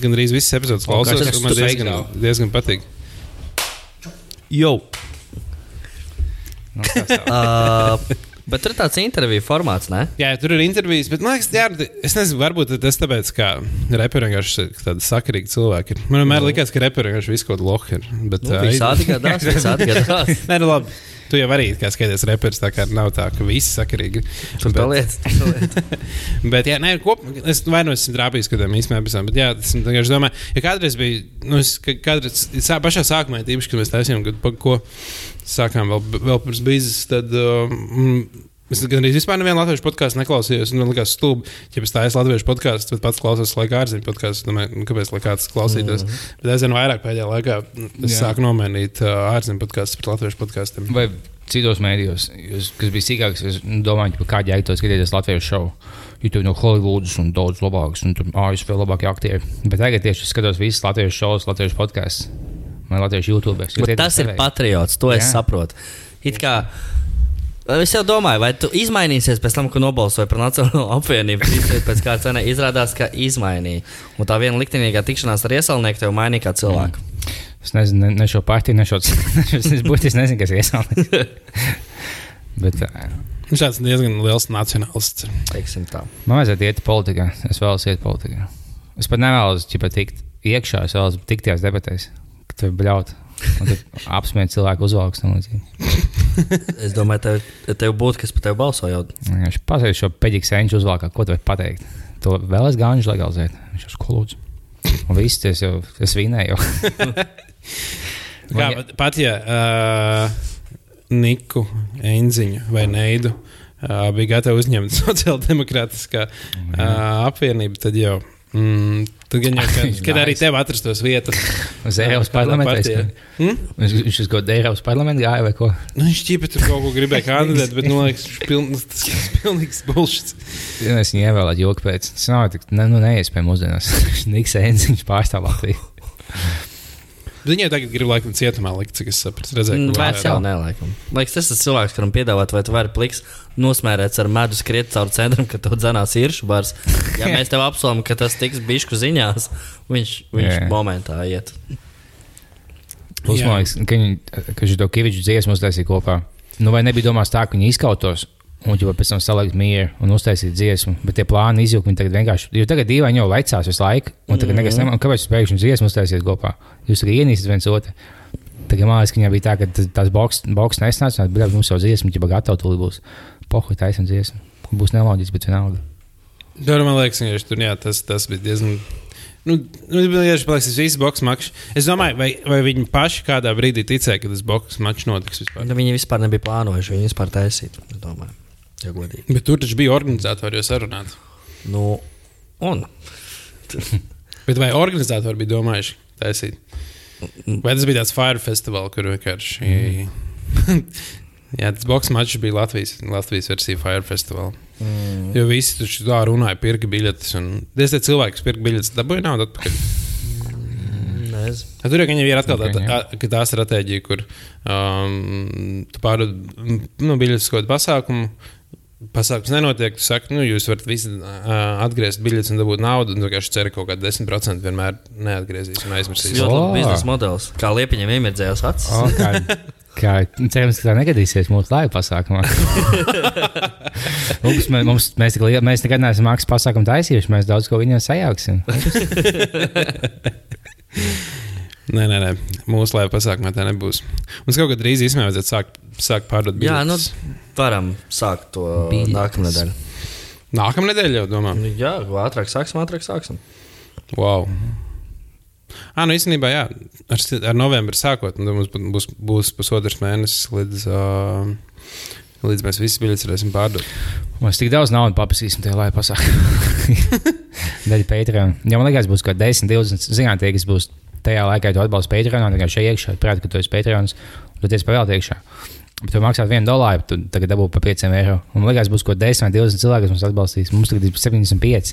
gandrīz visas epizodes klausos. tas Man diezgan, diezgan patīk. Jau. Nu. Uh, bet tur ir tāds interviju formāts, ne? Jā, tur ir intervijas, bet man liekas, jā, es nezinu, varbūt tas tāpēc, ka reperi vienkārši ir tādi sakarīgi cilvēki. Man vienmēr likās, ka reperi vienkārši visu kaut ko lohi ir. Bet, Nu, ā, visādi gadās, visādi gadās. Nē, nu labi. Tu jau arī kā skaties reperis, tā kā nav tā, ka visi sakarīgi. Tur tur paliec. Bet, jā, nē, kop, es vai nu esmu trāpījis kādiem īstenībā epizodēm, bet, jā, tas ir vienkārši domāju, ja kādreiz bija, nu, es kādreiz, sā, pašā sākumā, tīpaši, kad mēs taisījām, kad, pa, ko sākām vēl, vēl pirms biznes, tad. Mm, Es gan arī vispār nevienu latviešu podkāstu neklausījos. Man liekas, stulbi, ja es tādu latviešu podkāstu, tad pats klausos laikā ārzemju podkāstu. Domāju, nu, kāpēc lai kāds klausītos. Mm -hmm. Bet es zinu, vairāk pēdējā laikā es Jā. sāku nomainīt uh, ārzemju podkāstus pret latviešu podkāstiem. Vai citos mēdījos, jūs, kas bija sīkāks, es domāju, ka kādā to skatīties Latvijas šovu. Tur no Hollywoodas un daudz labāks, un tur ASV labākie aktieri. Bet tagad tieši es skatos visas Latvijas šovus, Latvijas podkāstus. Man ir Latvijas YouTube. Bet tas ir patriots, to es Jā. saprotu. It kā, Es jau domāju, vai tu izmainīsies pēc tam, kad nobalsoji par Nacionālo apvienību. Pēc kā cena izrādās, ka izmainīja. Un tā viena liktenīgā tikšanās ar iesaulnieku tev mainīja kā cilvēku. Es nezinu, ne, ne šo partiju, ne šo citu. Es nezinu, kas ir iesaistīts. Bet ā, Viņš tāds diezgan liels nacionālists. Man vajadzētu iet politikā. Es vēlos iet politikā. Es pat nevēlos tikt iekšā, es vēlos tikt tajās debatēs, kad tur bļaut. Apsmiet cilvēku uzvalks. Es domāju, tev, tev būtu, kas par tevi balsojot. Viņš pateica šo peļķu senču uzvalkā, ko tu vari pateikt. To vēl es gāņu legalizēt. Viņš jau skolūdz. Un viss tas jau, es vinēju. Kā, pat, pat ja uh, Niku Enziņu vai Neidu uh, bija gatava uzņemt sociāldemokrātiskā uh, apvienība, tad jau Mm, tad gan jau, kad, arī tev atrastos vietas. Uz Eiropas parlamentu. partijā. Hmm? Viņš viņš uz kaut kādu Eiropas parlamentu gāja vai ko? Nu, viņš ķipa tur kaut ko gribēja kandidēt, bet, nu, liekas, viņš piln, tas ir pilnīgs bullshit. Ja es viņu ievēlētu joku pēc. Tas nav tik, nu, neiespējami mūsdienās. Niks Enziņš pārstāv Latviju. Viņai tagad grib laikam cietumā likt, cik es sapratu. Redzēju, Mm, ka Vērts jau nelaikam. Liekas, tas ir cilvēks, kuram piedāvāt, vai tu vari pliks nosmērēts ar medu skriet caur centram, ka tev dzenās iršu bars. Ja mēs tev apsolam, ka tas tiks bišku ziņās, viņš, viņš Jā. momentā iet. Plus, man liekas, ka ka to kiviču dziesmu uztaisīja kopā. Nu, vai nebija domāts tā, ka viņi izkautos un jau pēc tam salikt mieru un uztaisīt dziesmu, bet tie plāni izjūta viņi tagad vienkārši. Jo tagad dīvaini jau laicās visu laiku, un tagad nekas Mhm. nemā, kāpēc jūs pēkšņi dziesmu uztaisīt kopā. Jūs arī ienīstat viens otru. Tagad man liekas, ka viņai bija tā, ka tas- tās boks, boks nesnāca, bet mums jau dziesma, ja gatava tūlīt būs. Pohuj, taisam dziesmu. Būs neloģiski, bet vienalga. Tur man liekas, ka tur jā, tas, tas bija diezgan. Nu, nu, vienkārši paliks tas viss boks mačs. Es domāju, vai, vai viņi paši kādā brīdī ticēja, ka tas boks mačs notiks vispār. Nu, viņi vispār nebija plānojuši, viņi vispār taisīt. es domāju, Ja godīgi. Bet tur taču bija organizatori jau sarunāti. Nu, un Bet vai organizatori bija domājuši taisīt? Vai tas bija tāds fire festival, kur vienkārši. Jā, tas boks mačs bija Latvijas, Latvijas versija Fire Festival. mm, Jo visi tur tā runāja, pirka biļetes. Un tie cilvēki, kas pirka biļetes, dabūja naudu atpakaļ. nezinu. Tur jau ir atkal tā, tā, tā stratēģija, kur um, tu pārdod nu, biļetes kaut kādu pasākumu. Pasākums nenotiek, tu saki, nu, jūs varat visi uh, atgriezt biļetes un dabūt naudu. Un vienkārši ceri, ka kaut kādā 10% vienmēr neatgriezīs un Tas aizmirsīs. ļoti O. labs biznesa modelis. Kā liepiņam iemirdzējās acis. O, kā, kā, cerams, ka tā negadīsies mūsu laiva pasākumā. mums, mē- mums, mēs, liel- mēs nekad neesam mākslinieks pasākumu taisījuši. Mēs daudz ko viņiem sajauksim. Nē, nē, nē. mūsu laiva pasākumā tā nebūs. Mums kaut kad drīz īstenībā vajadzētu sākt, sākt pārdot biļetes. Jā, nu, varam sākt to Biļetes. nākamā nedēļa. Nākamā nedēļa jau domā. Nu, jā, ātrāk sāksim, ātrāk sāksim. Wow. Ah, nu īstenībā, jā, ar, ar novembri sākot, tad mums būs, būs, būs pusotrs mēnesis līdz, uh, līdz mēs visi biļetes varēsim pārdot. Mēs tik daudz naudas paprasīsim tajā laiva pasākumā. Daļai Patreon. Ja man liekas, būs kaut 10, 20 zinātnē, kas būs tajā laikā, tu atbalsti Patreon, tad šeit iekšā prātā, ka tu esi Patreons, un tu esi pavēlēt iekšā. Bet tu maksā 1 dolāru, tu tagad dabū par 5 eiro. Un man liekas, būs kaut 10 vai 20 cilvēki, kas mums atbalstīs. Mums tagad ir 75.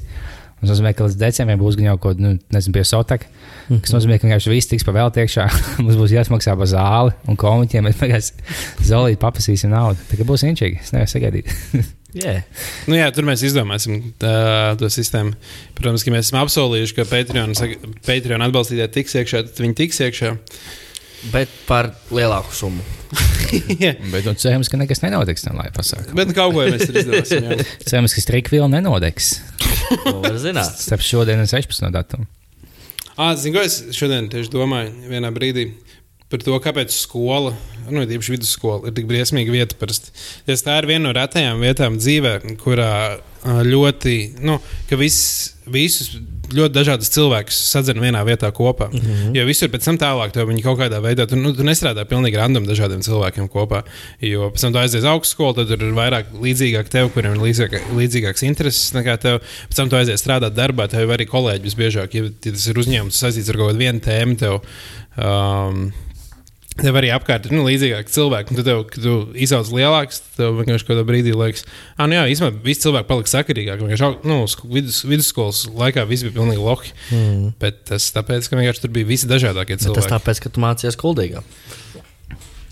Tas nozīmē, ka līdz decembrim būs gan jau kaut nu, nezinu, pie Sotaka. Tas nozīmē, ka vienkārši viss tiks pavēlēt iekšā. mums būs jāsmaksā par zāli un komiķiem. Mēs vienkārši zolīti paprasīsim naudu. Tā kā būs inčīgi. Es nevaru sagaidīt. Yeah. Nu, jā, tur mēs izdomāsim tā, to sistēmu. Protams, ka mēs esam apsolījuši, ka Patreon, Patreon atbalstītāji tiks iekšā, tad viņi tiks iekšā. Bet par lielāku summu. Jā. Bet nu, cerams, ka nekas nenotiks tam laiva pasākumā. Bet kaut ko jau mēs izdarīsim. Cerams, ka To var zināt. starp šodien un 16. datumu. Ah, zinu, ko es šodien tieši domāju vienā brīdī. Par to, kāpēc skola, nu, īpaši vidusskola, ir tik briesmīga vieta. Parasti. Es tā ir viena no retajām vietām dzīvē, kurā ļoti, nu, ka viss, visus ļoti dažādus cilvēkus sadzina vienā vietā kopā. Mm -hmm. Jo visur pēc tam tālāk, tev viņi kaut kādā veidā, tu, nu, tu nestrādā pilnīgi random dažādiem cilvēkiem kopā. Jo pēc tam tu aizies augstskolu, tad tur ir vairāk līdzīgāk tev, kuriem ir līdzīgāk, līdzīgāks intereses nekā tev. Pēc tam tu aizies strādāt darbā, tev ir arī kolēģi visbiežāk, ja, ja tas ir uzņēmums saistīts ar kaut kādu vienu tēmu. Tev, um, Tev arī apkārt ir nu, līdzīgāki cilvēki. un Tad, tev, kad tu izaugs lielāks, tev vienkārši kādā brīdī liekas, ah, nu jā, īstenībā visi cilvēki palika sakarīgāki. Vienkārši nu, vidus, vidusskolas laikā viss bija pilnīgi lohi. Mm. Bet tas tāpēc, ka vienkārši tur bija visi dažādākie Bet tas cilvēki. tāpēc, ka tu mācījies kuldīgā.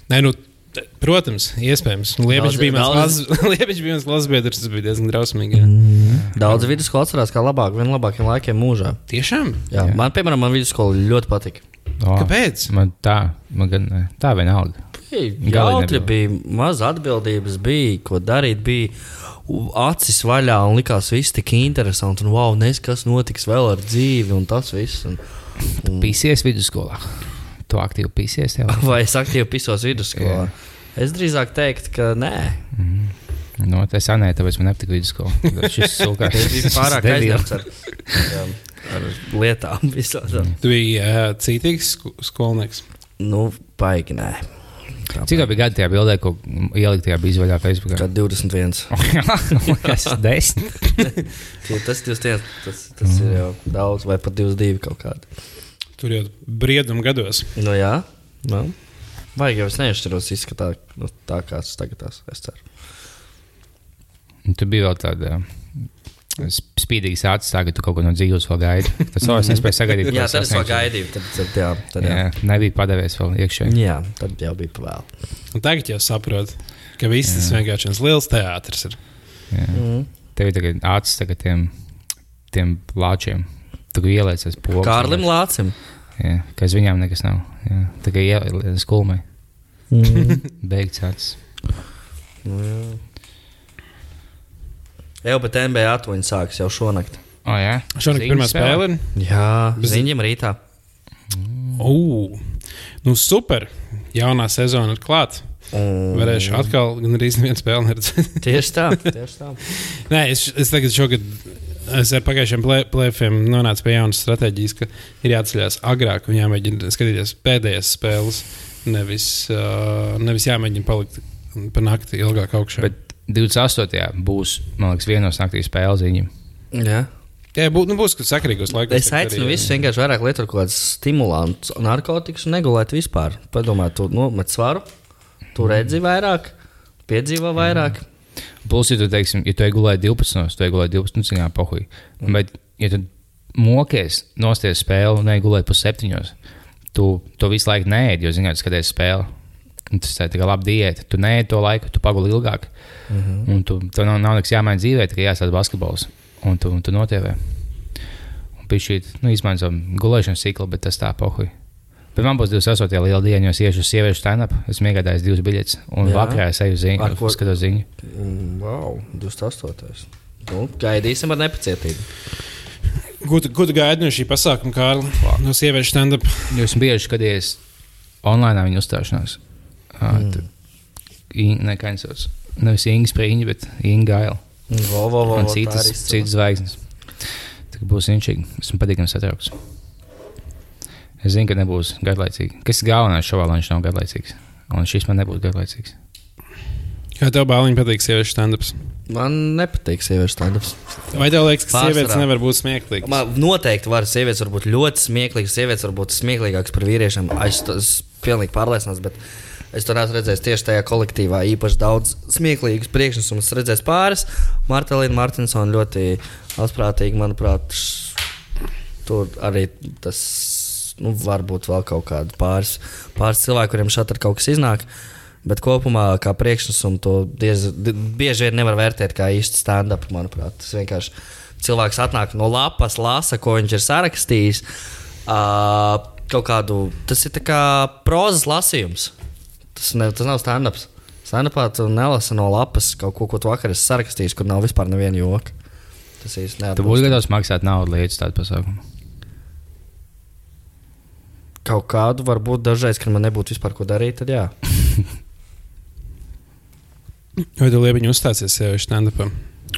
Nē, nu, protams, iespējams. Liepiņš Daudz- bija mans daudz- klases- Liepiņš bija mans klases biedrs, tas bija diezgan drausmīgi. jā. Mm. Daudz vidusskola atcerās, kā labāk, viena labākajiem laikiem mūžā. Tiešām? Jā, Jā. man, piemēram, man vidusskola ļoti patika. O, Kāpēc? Man tā, man gan ne. tā vienalga. Bija Galīgi bija, maz atbildības bija, ko darīt. Bija acis vaļā un likās, viss tik interesanti. Un, wow, nezinu, kas notiks vēl ar dzīvi un tas viss. Un, un, Pīsies vidusskolā. Tu aktīvi pīsies jau. vai es aktīvi pisos vidusskolā? Es drīzāk teiktu, ka nē. No, tā sanē, tāpēc man nepatīk vidusskola. Tas bija pārāk aizņemts ar, ar lietām. Visādām. Tu biji uh, cītīgs sko- skolnieks. Nu, baigi nē. Cik tev bija gadi tajā bildē, ko ielikt tajā bija izvaļā Facebook? Kad 21. Tas ir desmit. Tie- Tas, tas, tas, tas, tas ir jau daudz, vai pat 22 kaut kādi. Tur jau brieduma gados. Nu, jā, nu. Vajag jau es neizšķiros izskatā nu, tā, kā tas tagad tas, es ceru. Un Tur bija vēl tāda spīdīga acis, ka tu kaut ko no dzīves vēl gaidi. Tas jau es nespēju sagaidīt. Jā, es vēl gaidīju. Tad, tad, jā, tad, jā. Jā, nebija padevies vēl iekšā. jā, tad jau bija pavēl. Un tagad jau saprotu, ka viss tas vienkārši viens liels teātris ir. Mm. Tev ir tagad acis tagad tiem, tiem lāčiem. Tu ieliec uz pogu. Kārlim Lācim. Jā, ka aiz viņām nekas nav. Jā, kā ieliec skulmai. Mm. Beigts acis. Jā. Jau bet NBA 8 sāksies jau šonakt. O, jā. Šonakt pirmā spēle ir. Jā, Bez- ziņām rītā. Ugh, nu super! Jaunā sezona ir klāta. Un... Varēšu atkal gan arī vienu spēli neredzēt. Tieši tā, tieši tā. Nē, es, es tagad šogad. Es ar pagājušajiem plēfiem nonācu pie jaunas stratēģijas, ka ir jāatceļās agrāk un jāmēģina skatīties pēdējās spēles. Nevis, uh, nevis jāmēģina palikt pa nakti ilgāk augšā. Bet 28. būs, man liekas, viena no naktīs spēles ziņām. Jā. jā, būt, nu, būs sakrīgos laikos. Es aicinu visus vienkārši vairāk lietot kaut kādus stimulantus, narkotikas un negulēt vispār. Padomā, tu nomet svaru, tu redzi vairāk, piedzīvo vairāk. Plus, ja tu teiksim, ja tu gulēji 12, tu gulēji 12, jā, pohuj. Bet, ja tu mokies, nosties spēli un negulēji pus 7, tu to visu laiku nēdi, jo, zināt, skaties spēli. Un Tas ir laba diēta. Tu nē, to laiku, tu paguli ilgāk. Mm -hmm. Un tu, tev nav, nav nekas jāmaina dzīvē, tikai jāsaka basketbols. Un tu, un tu notievē. Un pie šī nu, savu gulēšanas ciklu, bet tas tā pohuj. Bet man būs 28. liela diena, jo es iešu uz sieviešu stand-up. Esmu iegādājis divas biļetes. Un Jā. Vakarā es eju uz Ar ko? ziņu, skatos ziņu. Mm, Wow, 28. Nu, gaidīsim ar nepacietību. Tu gaidi no šī pasākuma, Kārli? No sieviešu stand-up. Jūs bieži skaties online viņa uzstāšanās. Mm. Nekainsauc. Nevis Inga Spriņģa, bet Inga Gaila. Vo, vo, vo, Un citas, citas zvaigznes. Tā kā būs inčīgi. Esmu patīkami satraukts. Es zinu, ka nebūs garlaicīgi. Kas ir galvenais šovā, lai viņš nav garlaicīgs? Un šis man nebūs garlaicīgs. Kā tev bāliņi patīk sieviešu stand-ups? Man nepatīk sieviešu stand-ups. Vai tev liekas, ka Pārsvarā. sievietes nevar būt smieklīgas? Man noteikti var sievietes var būt ļoti smieklīgas, sievietes var būt smieklīgākas par vīriešiem. Es to esmu pilnīgi pārliecināts, bet es to neesmu redzējis tieši tajā kolektīvā. Īpaši daudz smieklīgas priekšnesumus redzējis pāris. Marta Līna Martinsona ļoti asprātīgi, manuprāt, tur arī tas nu, varbūt vēl kaut kādi pāris, pāris cilvēki, kuriem šeit ir kaut kas iznāk. Bet kopumā, kā priekšnesumu, to diez, di- bieži vien nevar vērtēt kā īstu stand-up. Manuprāt, tas vienkārši cilvēks atnāk no lapas, lasa, ko viņš ir sarakstījis. Uh, kaut kādu, tas ir kā prozas lasījums. Tas, ne, tas nav stand-ups. Stand-upā tu nelasi no lapas kaut ko, ko tu vakar esi sarakstījis, kur nav vispār neviena joka. Tas īsti Tu būsi neatbilst. gatavs maksāt naudu līdz tādu pasākumu. Kaut kādu varbūt dažreiz, kad man nebūtu vispār ko darīt, tad jā. Vai tu liepiņi uzstāsies sieviešu stand-upā?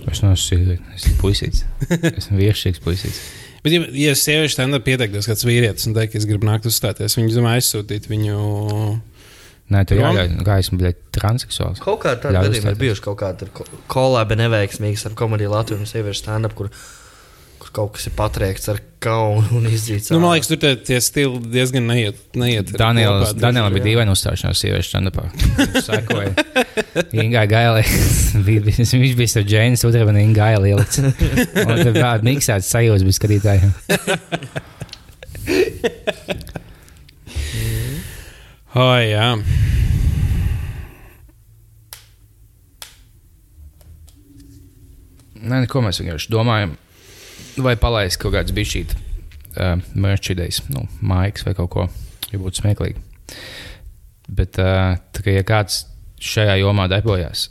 Es neesmu sīvīgs, es esmu puisīts. Esmu virsīgs puisīts. Bet, ja, ja sieviešu stand-up pieteiktos kāds vīrietis un teikt, ka es gribu nākt uzstāties, viņš domā aizsūtīt viņu. Nē, tu Prom? jāgaida, kā esmu bļaļ, transseksuāls. Kaut kā tāda Ļauj gadījuma ir bijuši kaut kāda kolāba neveiksmīga ar komēdiju Latvijas un sieviešu stand-up, kur, kur kaut kas ir patriekts ar kaunu un izdzīts. Nu, man liekas, tur tie, tie stili diezgan neiet. neiet Daniels, kopā. Danielam bija dīvaina uzstāšanās sieviešu stand-upā. Sekoja. Bija- bija- Viņš bija ar Džēnu Sudrabu un Ingai Gailai ielikts. Un tad vēl miksēts sajūta bija skatītājiem. Oh, jā. Nē, ko mēs vienkārši domājam, vai palaist kaut kāds bišķīt uh, merchandise, nu, maiks vai kaut ko, ja būtu smieklīgi. Bet, uh, tā kā ja kāds šajā jomā darbojās,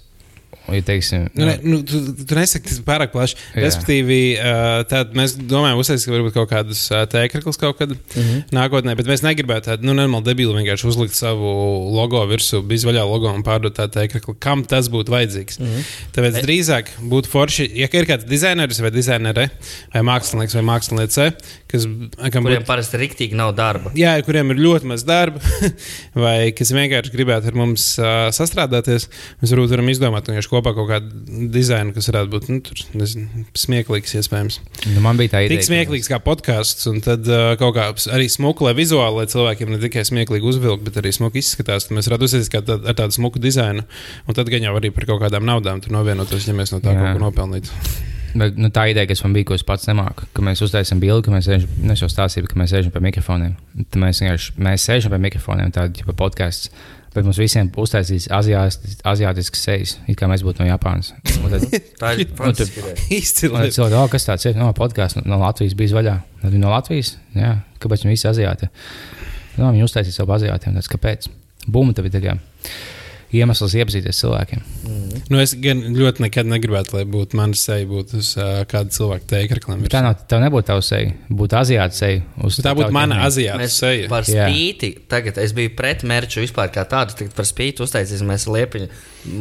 ja teiksim, Nu, ne, nu, tu, tu nesaki, tas ir pārāk plaši. Jā. Respektīvi, uh, tad mēs domājam, uztaisīt varbūt kaut kādus uh, tēkļus kaut kad mm -hmm. nākotnē, bet mēs negribētu tādu nu, normālu debilu vienkārši uzlikt savu logo virsū, bizvaļā logo un pārdot tādu tēkļu. Kam tas būtu vajadzīgs? Mm -hmm. Tāpēc drīzāk būtu forši, ja ir kāds dizainers vai dizainere vai mākslinieks vai māksliniece, kas, Kuriem būtu parasti riktīgi nav darba. Jā, kuriem ir ļoti maz darba, vai kas vienkārši gribētu ar mums uh, sastrādāties, mēs varbūt varam izdomāt vienkārši kopā kaut kādu dizainu, kas varētu būt nu, tur, nezinu, smieklīgs, iespējams. nu, man bija tā ideja. Tik smieklīgs kā podkāsts, un tad uh, kaut kā arī smuku, lai vizuāli, lai cilvēkiem ne tikai smieklīgi uzvilkt, bet arī smuki izskatās. Tad mēs kā tād, ar tādu smuku dizainu, un tad gan jau arī par kaut kādām naudām novienotos, ja mēs no tā Jā. kaut ko nopelnītu. Bet, nu, tā ideja, kas man bija, ko es pats nemāku, ka mēs uztaisām bildi, ka mēs sēžam, nu, es jau stāstīju, ka mēs sēžam pie mikrofoniem. Tad mēs vienkārši mēs sēžam pie mikrofoniem, tāda jau podkāsts. Bet mums visiem uztaisīs aziātisks sejas, it kā mēs būtu no Japānas. Tad, Tā ir Izcili. tad cilvēki, oh, kas tāds ir? No podkāsts no, Latvijas bija vaļā. Tad viņi no Latvijas? Jā, kāpēc viņi visi aziāti? No, viņi uztaisīja savu aziātiem. Tāds, kāpēc? Bumba tev ir kā iemesls iepazīties cilvēkiem. Nu, es gan ļoti nekad negribētu, lai būtu mana seja, būtu uz uh, kāda cilvēka teikrākliem. Bet tā nav, tev nebūtu tā seja, būtu aziāta seja. uz Tā būtu mana aziāta Mēs seja. par Jā. spīti, tagad es biju pret mērķu vispār kā tādu, tagad par spīti uztaisīsim mēs liepiņu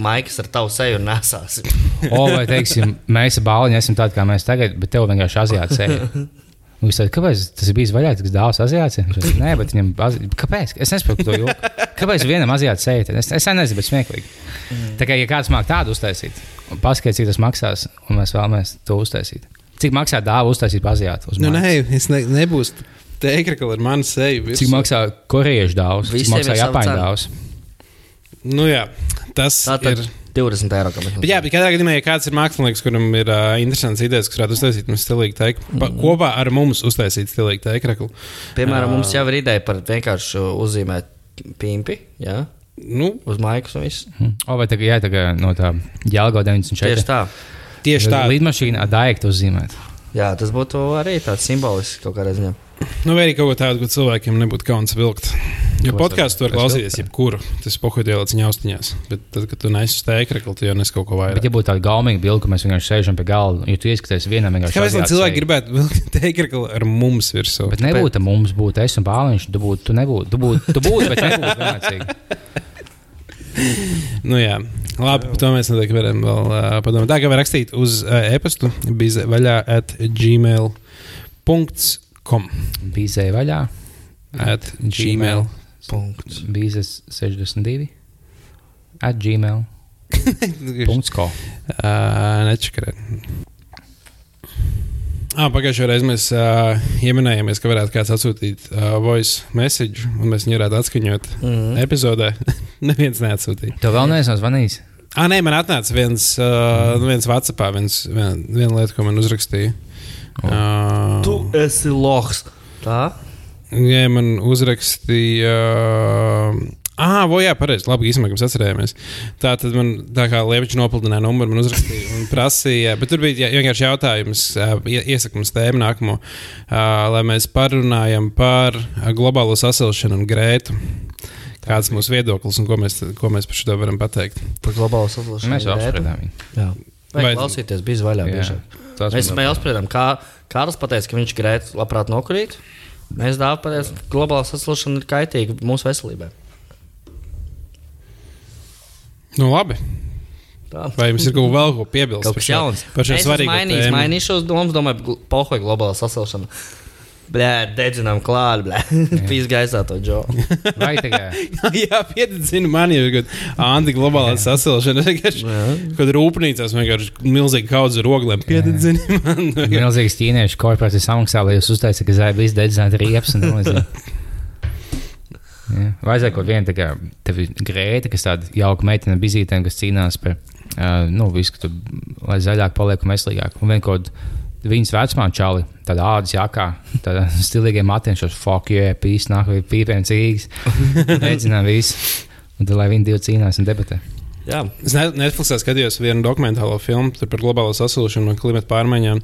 maikas ar tavu seju un nesāsim. O, vai teiksim, mēs ar bāliņu esam tādi kā mēs tagad, bet tev vienkārši aziāta seja. Un Viņš teica, kāpēc tas ir bijis vaļā, tas dāvāts aziātiem? Nē, bet viņam azi... kāpēc? Es nesaprotu to joku. Kāpēc vienam aziātam seja? Es, es nezinu, bet smieklīgi. Tā kā ja kāds māk tādu uztaisīt, un paskatīt, cik tas maksās, un mēs vēlamies to uztaisīt. Cik maksā dāvā uztaisīt aziātu? Nu, nē, es ne, nebūs teikrākli ar manu seju. virsū. Cik maksā korejiešu dāvāts? Cik maksā japāņu dāvāts? Nu, jā, tas Tā tad ir. 20 eiro. Bet, jā, bet katrā gadījumā, ja kāds ir mākslinieks, kuram ir uh, interesants idejas, kas varētu uztaisīt mums stilīgu teiku, pa, kopā ar mums uztaisīt stilīgu teiku. Piemēram, mums jau ir ideja par vienkārši uzzīmēt pimpi, jā, Nu, uz maikas un viss. Hm. O, vai tā, jā, tā kā no tā Jālgo 94. Tieši tā. tieši tā. Lidmašīna ar daiktu uzzīmēt. Jā, tas būtu arī tāds simbolisks kaut kādā ziņā. Nu, vai arī kaut ko tādu, ko cilvēkiem nebūtu kauns vilkt. Jo podkāstu var klausīties jebkuru. Tas pohuļ ieliec ņaustiņās. Bet tad, kad tu neesi uz teikrākli, tu jau nes kaut ko vairāk. Bet, ja būtu tāda gaumīga bilde, ka mēs vienkārši sēžam pie galda, ja tu ieskaties vienam, vienkārši Kāpēc gan cilvēki gribētu vilkt teikrākli ar mums virsū? Bet nebūtu mums, būtu es un bāliņš. Tu būtu, tu nebūtu, tu būtu, tu būtu bet nebūtu vienlaicīgi. Nu, jā, labi, par to mēs noteikti varam vēl uh, padomāt. Tā kā var rakstīt uz uh, e-pastu, bija vaļā at gmail.com. Bīzē vaļā. At gmail. Punkts. Bīzes 62. At gmail. Punkts ko. Uh, Nečakarēt. Ah, Pagājušajā reizē mēs uh, ieminējāmies, ka varētu kāds atsūtīt uh, voice message, un mēs viņu varētu atskaņot mm. -hmm. epizodē. Neviens neatsūtīja. Tev vēl neesmu zvanījis. Ah, nē, man atnāca viens, uh, viens WhatsApp, viens, vien, viena lieta, ko man uzrakstīja. Uh, Tu esi lohs. Tā? Jā, man uzrakstīja. Ah, vo, jā, pareizi. Labi, īstenībā mēs atcerējāmies. Tā tad man tā kā Liepiņš nopludināja numuru, man uzrakstīja un prasīja. Bet tur bija jā- vienkārši jautājums, ā, ie- iesaka mums tēmu nākamo, lai mēs parunājam par globālo sasilšanu un grētu. Kāds ir mūsu viedoklis un ko mēs, ko mēs par šo varam pateikt? Par globālu sasilšanu. Mēs jau apspriedām viņu. Vai klausīties, bija. Jā. biežāk. Mēs apspriedām, kā Kārlis pateica, ka viņš grētu labprāt nokurīt. Mēs dāvājam, pateikt, ka globālā sasilšana ir kaitīga mūsu veselībai. Nu, labi. Tā. Vai jums ir kaut vēl ko piebilst Kaut kas jauns. par šo Es mainījis, tēmu? mainīju šos domas, domāju, pohoja globālā sasilšana. Blē, dedzinām klāt, blē. Pīs gaisā to džoku. Vai tagad? Jā, piedzīvinu, man jau ir anti-globālā sasilšana. Es vienkārši, kad rūpnīcās vienkārši milzīgi kaudz ar oglēm, piedzīvinu man. Milzīgs ķīniešu korporācijas samaksā, lai jūs uztaisītu, ka zēba izdedzināta riepas un līdzīgi. Jā. Vajadzēja kaut tev ir grēta, kas tāda jauka meitene bizītēm, kas cīnās par, uh, nu, visu, ka tu, lai zaļāk paliek un veselīgāk. Un vien kaut viņas vecumā čali, tāda ādas jakā, tāda stilīgiem matiem, šos fuck, yeah, pīs, nāk, pīpēm cīgas. Dedzinām visu. Un tad, lai viņi divi cīnās un debatē. Jā, Es ne- Netflixā skatījos vienu dokumentālo filmu par globālo sasilšanu un klimatu pārmaiņām.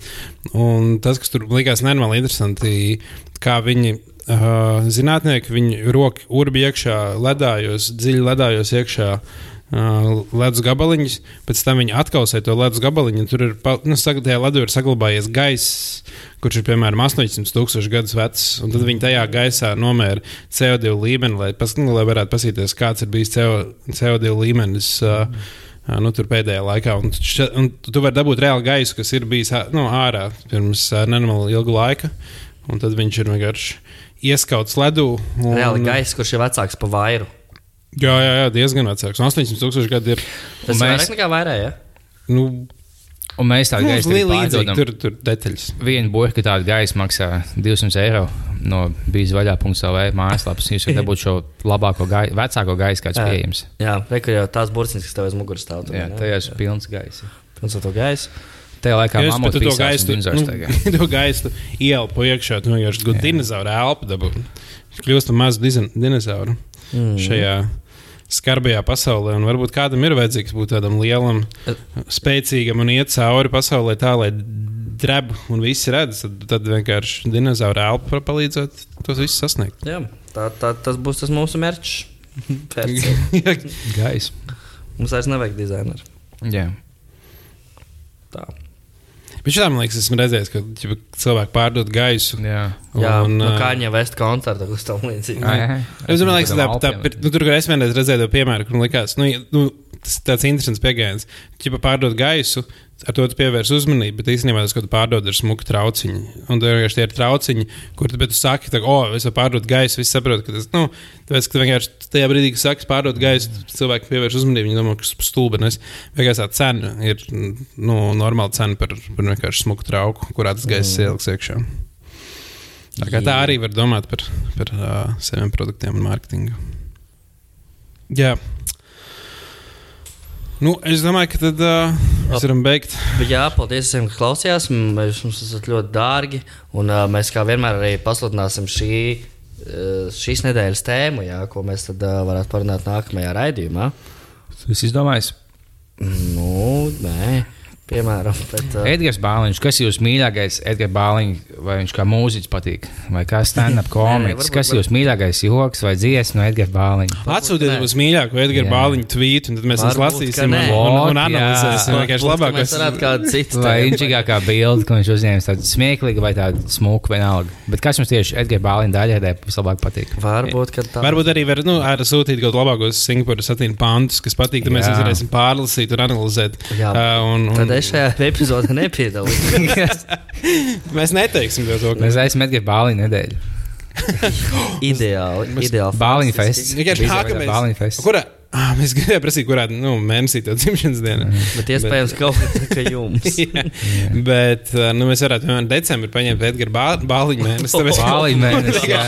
Un tas, kas tur likās nenormāli interesanti, kā viņi. Uh, zinātnieki, viņi roka urbi iekšā, ledājos, dziļi ledājos iekšā uh, ledus gabaliņus, pēc tam viņi atkausē to ledus gabaliņu. Tur ir, nu, tajā ledū ir saglabājies gaiss, kurš ir piemēram 800 tūkstoši gadus vecs. un Tad viņi tajā gaisā nomēra CO2 līmeni, lai, pas, nu, lai varētu paskatīties, kāds ir bijis CO, CO2 līmenis. Ā, Nu, tur pēdējā laikā. Un, še, un tu vari dabūt reāli gaisu, kas ir bijis nu, ārā pirms nenormāli ilga laika. Un tad viņš ir vienkārši ieskauts ledū. Un, Reāli gaisa, kurš ir vecāks par vairu. Jā, jā, jā, diezgan vecāks. Un 800 tūkstoši gadi ir. Tas ir mēs- vairāk nekā vairāk. Ja? Nu, Un mēs tādu gaisu pārdodam. tur, tur detaļas. Viena burka tāda gaisa maksā 200 eiro no bija vaļā.CLV mājaslapas. Jūs varat dabūt šo labāko gaisu, vecāko gaisu, kāds Jā. pieejams. Jā, reku jau tās burciņas, kas tev aiz muguras stāv. tur, Jā, ne? tajās ir pilns gaisa. Pilns ar to gaisu. Tajā laikā mamma bet tu to gaisu, tu, to gaisu ielpu iekšā, tu vienkārši gudri dinozauru elpu dabū. Kļūst par mazu dinozauru Mm. šajā skarbajā pasaulē. Un varbūt kādam ir vajadzīgs būt tādam lielam, spēcīgam un iet cauri pasaulē tā, lai dreb un visi redz. Tad, tad vienkārši dinozauru elpu var palīdzēt tos visus sasniegt. Jā, tā, tā, tas būs tas mūsu mērķis. Gaisa. Mums vairs nevajag dizaineru. Jā. Tā. Bet šādi man liekas, esmu redzējis, ka ķipa, cilvēki pārdod gaisu. Jā. Jā, un, no kā viņa vest koncertu, uz tam ai. Es domāju, ka tā, tā, alpiem. nu, tur, kur es vienreiz redzēju to piemēru, kur man likās, nu, nu, tas tāds interesants pieejams. Ja pārdod gaisu, ar to tu pievērs uzmanību, bet īstenībā tas, ko tu pārdod, ir smuki trauciņi. Un tur vienkārši tie ir trauciņi, kur tu, tu saki, ka, oh, es varu pārdot gaisu, visi saprot, ka tas, nu, tāpēc, ka vienkārši tajā brīdī, kad saki pārdot gaisu, cilvēki pievērš uzmanību, viņi domā, ka tas ir stulbi. Vienkārši tā cena ir, nu, normāla cena par, par vienkārši smuku trauku, kurā tas gaiss Mm. ieliks iekšā. Tā, tā arī var domāt par, par uh, saviem produktiem un mārketingu. Jā. Nu, es domāju, ka tad uh, mēs varam beigt. Jā, paldies visiem, ka klausījās. M- Jūs mums esat ļoti dārgi. Un uh, mēs kā vienmēr arī pasludināsim šī, uh, šīs nedēļas tēmu, jā, ko mēs tad uh, varētu parunāt nākamajā raidījumā. Es izdomāju, Nu, nē, piemēram, bet, uh, Edgars Bāliņš, kas ir jūsu mīļākais Edgars Bāliņš, vai viņš kā mūziķis patīk, vai kā stand-up komiks, kas ir jūsu mīļākais joks vai dziesma no Edgars Bāliņa? Atsūtiet mums mīļāko Edgara Jā. Bāliņu tvītu, un tad mēs Varbūt, lasīsim un, un, un analizēsim. Vienkārši citu Vai inčīgākā bilde, ko viņš uzņēma, tāda smieklīga vai tāda smuka, vienalga. Bet kas jums tieši Edgars Bāliņa daļai vislabāk patīk? Varbūt, ka tā Varbūt arī var nu, ar sūtīt kaut labākos Singapūras satīna pantus, kas patīk. Tad mēs varēsim pārlasīt un analizēt. Jā. Uh, un, un, Tad es šajā epizodē nepiedalījos. Mēs neteiksim to, to Mēs aizsim Edgars Bāliņa nedēļu. ideāli. ideāli Bāliņa fantastiski. fests. Nākamais. Bāliņa fests. Kurā? Ah, mēs gribējām prasīt, kurā nu, mēnesī tev dzimšanas diena. Bet iespējams, ka kaut kā jums. Jā. Bet uh, nu, mēs varētu piemēram decembrī paņemt Edgara Bā- Bāliņu mēnesi. Tāpēc Bāliņa mēnesi, jā.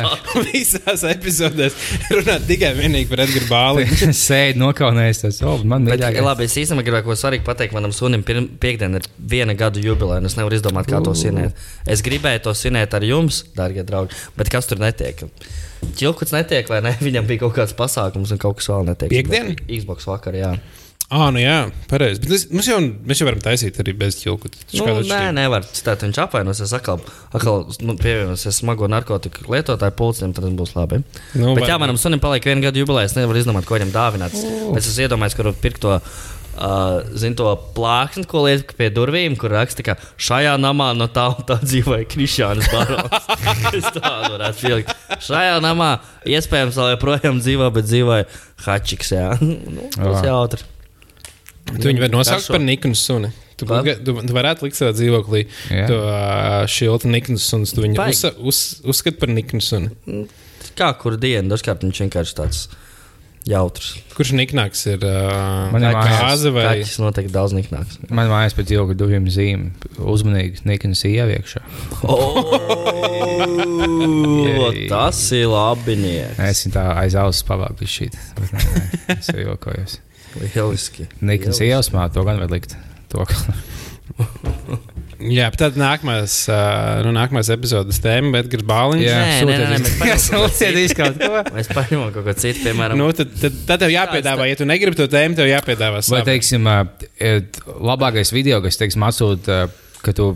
visās epizodēs runāt tikai vienīgi par Edgara Bāliņu. Sēdi nokaunējis tas, oh, man Bet, mīļākais. labi, es īstenībā gribēju ko svarīgi pateikt. Manam sunim piekdien ir viena gada jubileja, un es nevaru izdomāt, kā to svinēt. Es gribēju to svinēt ar jums, darbie draugi, bet kas tur netiek? Čilkuts netiek, vai ne? Viņam bija kaut kāds pasākums, un kaut kas vēl netiek. Piektdien? Xbox vakarā, jā. Ah, nu jā, pareizi. Bet es, mums jau, mēs jau varam taisīt arī bez ķilku. Nu, nē, nevar. Citādi viņš apvainosies, atkal, atkal nu, pievienosies smago narkotiku lietotāju pulcēm, tad tas būs labi. Nu, Bet jā, var- manam sunim paliek viena gada jubileja. Es nevaru izdomāt, ko viņam dāvināt. Es esmu iedomājies, kur pirkt to. Uh, Zinu to plāksni, ko liek pie durvīm, kur raksta, ka šajā namā no tā un tā dzīvoja Krišāns Barons. es tādu varētu pielikt. Šajā namā iespējams vēl joprojām dzīvo, bet dzīvoja Hačiks. Jā, nu, tas Jā. jautri. Tu viņu var nosaukt par Nikonu suni. Tu, tu, tu, tu varētu likt savā dzīvoklī Jā. to uh, šiltu Nikonu sunu. Tu viņu Baigi. uz, uz, uzskati par Nikonu suni. Kā kur dienu, dažkārt viņš vienkārši tāds jautrs. Kurš Niknāks ir? Uh, Man ir kāze vai? Kaķis noteikti daudz niknāks. Man mājās pēc ilga duviem zīme uzmanīgi Nikons ieviekšā. Oh, tas ir labi. Es viņu tā aiz auss pavāku šī. Es jau jokojos. Lieliski. Nikons ielsmā to gan var likt. To, Jā, tad nākamās, uh, nu, nākamās epizodes tēma, bet Gars Bāliņš. Jā, Nē, nē, nē, mēs paņemam kaut ko sūtiet kaut ko. Mēs paņemam kaut ko citu, piemēram, Nu, tad, tad, tad tev jāpiedāvā, ja tu negribi to tēmu, tev jāpiedāvā. Vai, teiksim, e, labākais video, kas, teiksim, atsūta, ā, ka tu,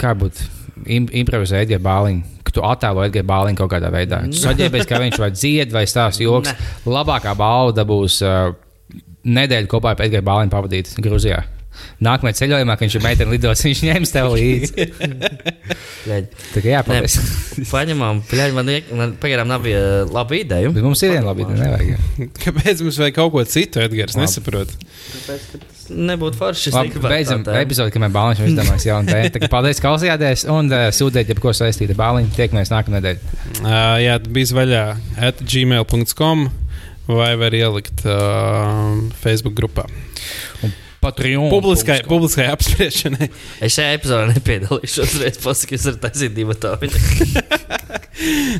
kā būtu, im, improvizē Edgars Bāliņu, ka tu attēlo Edgars Bāliņu kaut kādā veidā. Tu saģērbies, kā viņš vai dzied vai stāsta joks. Labākā balva būs nedēļu kopā ar Edgars Bāliņu pavadīt Grūzijā. Nākamajā ceļojumā, kad viņš ir meitene lidos, viņš ņems tev līdzi. Tā kā jā, paldies. Paņemam, bļaļ, man, man pagaidām nav bija laba ideja. Bet mums ir viena laba ideja, nevajag. Kāpēc mums vajag kaut ko citu, Edgars? Nesaprotu. Tāpēc, ka nebūtu forši. Labi, beidzam epizodi, kad mēs Bāliņš izdomājām jaunu tēmu. Tā kā Paldies, ka klausījāties un uh, sūtiet, ja ko saistīta Bāliņa. Tiekamies nākamā nedēļa. Uh, jā, bija vaļā at gmail.com vai var ielikt uh, Facebook grupā. Patreon. Publiskai, publiskai apspriešanai. Es šajā epizodē nepiedalīšos. Reiz pasakot, es varu taisīt divu tādu.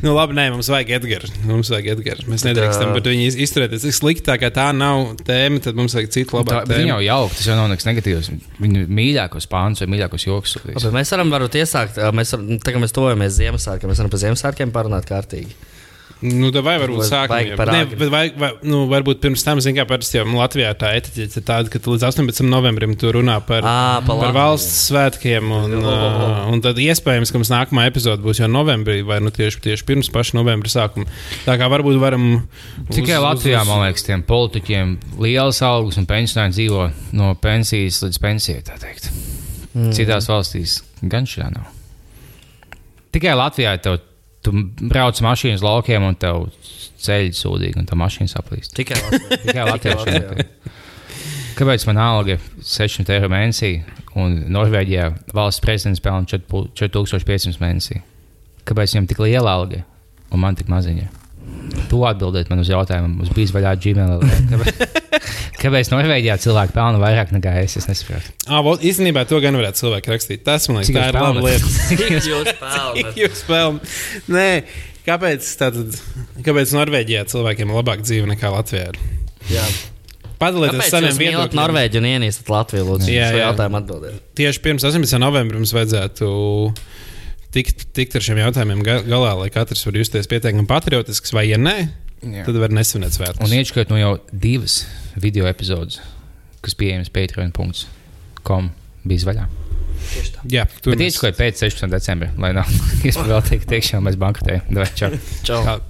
nu, labi, nē, mums vajag Edgars. Mums vajag Edgars. Mēs nedrīkstam Tā. par viņu iz- izturēties. Cik slikti tā kā tā nav tēma, tad mums vajag citu Tā, labāku tēmu. jau jauka, tas jau nav nekas negatīvs. Viņu mīļākos pāns vai mīļākos joks. Labi, mēs varam varbūt iesākt, mēs varam, tagad mēs tojamies Ziemassvētkiem, mēs varam par Ziemassvētkiem parunāt kārtīgi. Nu, vai varbūt jau. par vai, vai, nu, varbūt pirms tam, kā parasti jau Latvijā tā etiķete ir tāda, ka tu līdz 18. novembrim tu runā par, Ā, pa par valsts svētkiem. Un, uh, un tad iespējams, ka mums nākamā epizode būs jau novembrī, vai nu tieši, tieši pirms paša novembra sākuma. Tā kā varbūt varam. Tikai Latvijā, man liekas, tiem politiķiem lielas algas un pensionāri dzīvo no pensijas līdz pensijai. tā teikt. Mm. Citās valstīs gan šādā nav. Tikai Latvijā tev, tu brauc mašīnas laukiem un tev ceļš sūdīgi, un tā mašīna saplīst. Tikai Latvijā. Kāpēc man alga ir 600 eiro mēnesī, un Norvēģijā valsts prezidents pelna 4 4500 mēnesī? Kāpēc viņam tik liela alga un man tik maziņa? Tu atbildēt man uz jautājumu, mums bija vaļā Gmail. Kāpēc, kāpēc Norvēģijā cilvēki pelna vairāk nekā es? Es nesaprotu. Ah, vot, īstenībā to gan varētu cilvēki rakstīt. Tas man liekas, tā ir laba lieta. Cik jūs pelnāt? Jūs pelnāt. Nē, kāpēc, tātad, kāpēc Norvēģijā cilvēkiem ir labāka dzīve nekā Latvijā? Jā. Padalieties ar saviem viedokļiem. Norvēģiju un ienīstat Latviju? Lūdzu, Jā, jā, jā. jautājumu atbildēt. Tieši pirms 18. novembra mums vajadzētu tikt, tikt ar šiem jautājumiem ga- galā, lai katrs var justies pietiekami patriotisks, vai, ja nē, Jā. tad var nesvinēt svētkus. Un iečkot no jau divas video epizodes, kas pieejamas patreon.com bija vaļā. Jā, tur Bet iečkot pēc 16. decembra, lai nav iespēja vēl teikt, teikšām, mēs bankrotējam. Davai, čau. Čau. Kā-